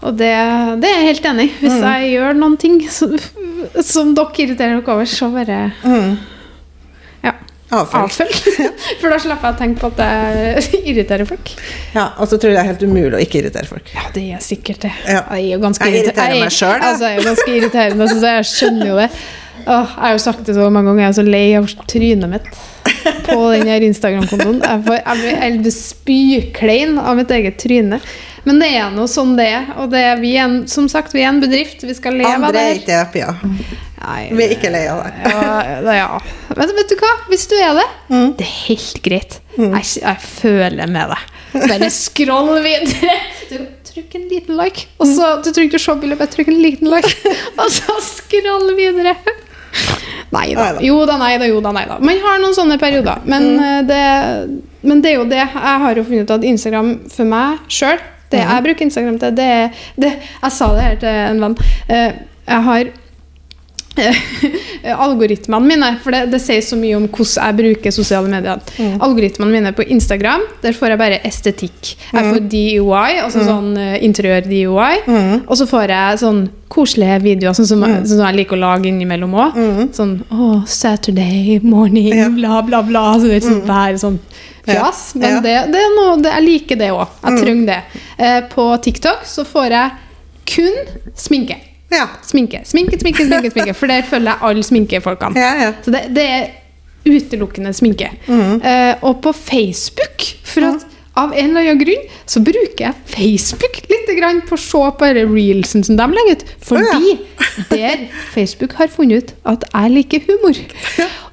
Og det, det er jeg helt enig i. Mm. Hvis jeg gjør noen ting som, som dere irriterer dere over, så bare ja, Avfølg. avfølg. <laughs> For da slipper jeg å tenke på at jeg irriterer folk. Ja, og så tror jeg det er helt umulig å ikke irritere folk. Ja, det er sikkert det. Ja. Jeg er ganske Jeg irriterer er- meg da. Altså, jeg er jo ganske irriterende, så jeg skjønner jo det. Åh, jeg har jo sagt det så mange ganger, jeg er så lei av trynet mitt på den her Instagram-kontoen. Jeg, blir- jeg blir spyklein av mitt eget tryne. Men det er nå sånn det er. Og det er, vi er en, som sagt, vi er en bedrift. Vi skal leve av Andre det. er ikke. Nei, Vi er ikke lei av det. ja, ja. Men vet du hva? Hvis du er det, Mm. det er helt greit. Jeg, jeg føler med deg. Bare scroll videre. Du, Trykk en liten like. Og så, du trenger ikke å se bildet, bare trykk en liten like. <laughs> Og så scroll videre. Nei da. Jo da, nei da, jo da, nei da. Man har noen sånne perioder. Men, mm. det, men det er jo det. Jeg har jo funnet ut at Instagram for meg sjøl Det jeg bruker Instagram til, det er Jeg sa det her til en venn. Eh, Jeg har <laughs> algoritmene mine, for det, det sier så mye om hvordan jeg bruker sosiale medier. Algoritmene mine på Instagram, der får jeg bare estetikk. Jeg får DIY, altså sånn uh, interiør-DIY. Og så får jeg sånn koselige videoer, sånn som, sånn som jeg liker å lage innimellom òg. Sånn oh, Saturday morning, Ja. bla, bla, bla. Så det er sånn, der, sånn fjas. Ja. Men Ja. det, det er noe, det, jeg liker det òg. Jeg trenger det. Uh, på TikTok så får jeg kun sminke. Ja. Sminke, sminke, sminke, sminke, <laughs> sminke for der følger jeg alle sminkefolkene. Ja, ja. Så det, det er utelukkende sminke. Eh, og på Facebook, for at av en eller annen grunn, så bruker jeg Facebook litt grann på å se på reelsen som de legger ut. Fordi der Facebook har funnet ut at jeg liker humor.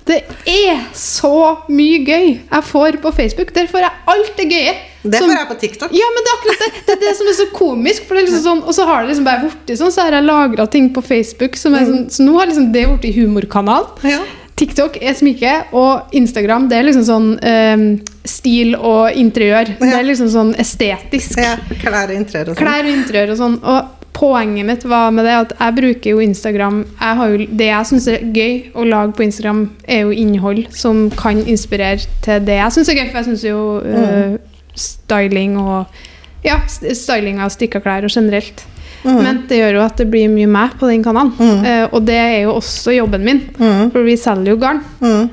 Det er så mye gøy jeg får på Facebook. Der får jeg alt det gøye. Det får jeg på TikTok. ja, men det er akkurat det. Det er det som er så komisk. For det er liksom sånn, og så har det liksom bare blitt sånn, så har jeg lagra ting på Facebook som er sånn Så nå har liksom det blitt humorkanal. Ja. TikTok er sminke, og Instagram det er liksom sånn um, stil og interiør. Det er liksom sånn estetisk. ja. Klær og interiør og sånn. Klær og interiør og sånn. Og poenget mitt var med det at jeg bruker jo Instagram jeg har jo, Det jeg syns er gøy å lage på Instagram, er jo innhold som kan inspirere til det jeg syns er gøy. For jeg syns jo eh, styling og Ja, styling av strikka klær og generelt. Men det gjør jo at det blir mye meg på den kanalen. Eh, og det er jo også jobben min. For vi selger jo garn.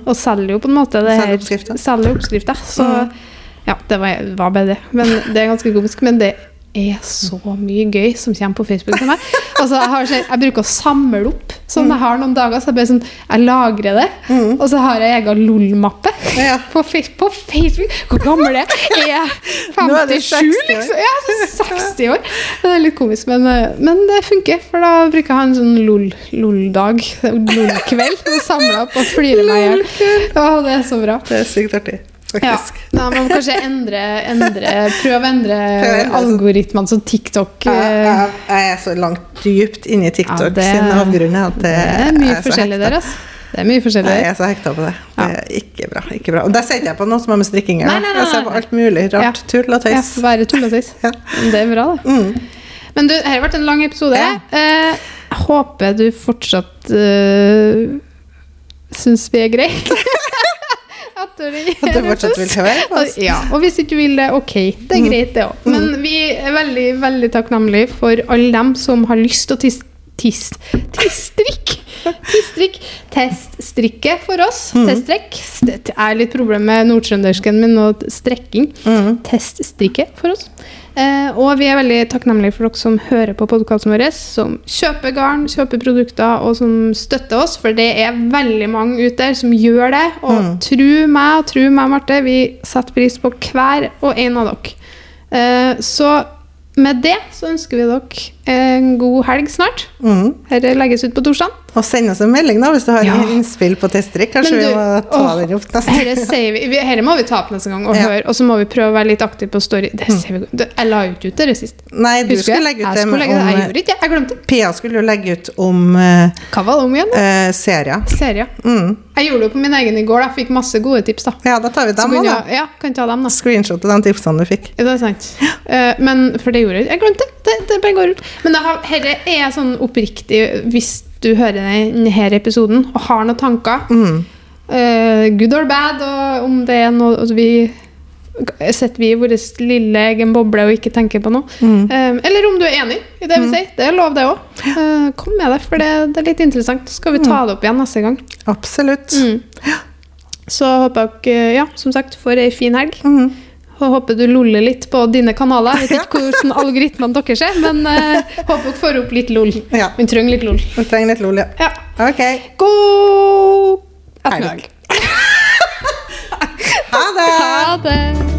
Og selger jo på en måte det her. Selger oppskrifter. Så ja, det var, var bare det. Men det er ganske komisk. Men det er så mye gøy som kommer på Facebook til meg. Altså, jeg, har, jeg bruker å samle opp. Sånn jeg har noen dager, så jeg, bare sånn, jeg lagrer det. Og så har jeg egen LOL-mappe Ja. på, på Facebook. Hvor gammel er jeg? Er jeg <laughs> Nå er det 57, 60 år. liksom? Ja, så 60 år. Det er litt komisk, men, eh, men det funker. For da bruker jeg å ha en sånn LOL- LOL-dag. LOL-kveld. Samla opp og flire meg i hjel. Det er så bra. Det er sykt artig, Ja. Nei, man må kanskje endre, endre Prøve å endre <laughs> algoritmene som TikTok Jeg, eh, jeg, jeg er så langt dypt inni i TikTok Ja, det- sin avgrunn at det, Det er mye jeg forskjellig der, altså. Det er mye forskjellig Jeg er så hekta på det. Det er ikke bra. ikke bra. Og der ser jeg på noe som har med strikking å gjøre. Jeg ser på alt mulig Ja. rart. Tull og Ja, bare tull og Ja. Det er bra, det. Mm. Men du, dette har vært en lang episode. Ja. Eh, jeg håper du fortsatt uh, syns vi er greie. <laughs> <laughs> At du At du fortsatt vil høre på oss. Ja, og hvis ikke du vil det, ok. Det er greit, det òg. Men vi er veldig veldig takknemlige for alle dem som har lyst til å tis, tis, tistrikk. Tistrikk. Teststrikke for oss. Teststrekk. Det er litt problem med nordtrøndersken min og strekking. Teststrikke for oss. Eh, og vi er veldig takknemlige for dere som hører på podkasten vår, som kjøper garn, kjøper produkter og som støtter oss, for det er veldig mange ute der som gjør det. Og tro meg og tro meg, Marte, vi setter pris på hver og en av dere. Eh, så med det så ønsker vi dere en god helg snart. Mm. Dette legges ut på torsdag. Og send oss en melding da, hvis du har Ja. innspill på testtrikk. Kanskje du, vi må ta åh, den opp neste gang. herre må vi ta opp neste gang og Ja. høre, og så må vi prøve å være litt aktive på story. Det ser vi, godt. jeg la jo ikke ut det sist. Nei, du Husker skulle legge ut det skulle legge det. Jeg gjorde ikke det. Jeg glemte. Pia skulle jo legge ut om uh, Hva var det om igjen? da? eh, serier. Serier. Mm. Jeg gjorde det på min egen i går. Jeg Fikk masse gode tips. da. Ja, da tar vi dem også òg, da. ja, kan ta dem da. Screenshot av de tipsene du fikk. Det er sant. Eh, men for det gjorde jeg. Jeg glemte det. Det, det bare går ut. Men dette er sånn oppriktig hvis du hører denne episoden og har noen tanker, Mm. uh, good or bad, og om det er noe altså vi Sitter vi i vår lille egen boble og ikke tenker på noe? Mm. Uh, eller om du er enig i det vi sier. Det er lov, det òg. kom med det, for det, det er litt interessant. Så skal vi ta det opp igjen neste gang. Absolutt. Mm. Så håper dere, ja, som sagt, får ei fin helg. Mm. Håper du loller litt på dine kanaler. Jeg vet ikke hvordan algoritmene deres er, men uh, håper dere får opp litt lol. Ja. Vi trenger litt lol. Vi trenger litt lol, ja. Ja. Ok. God ettermiddag. <laughs> Ha det! Ha det!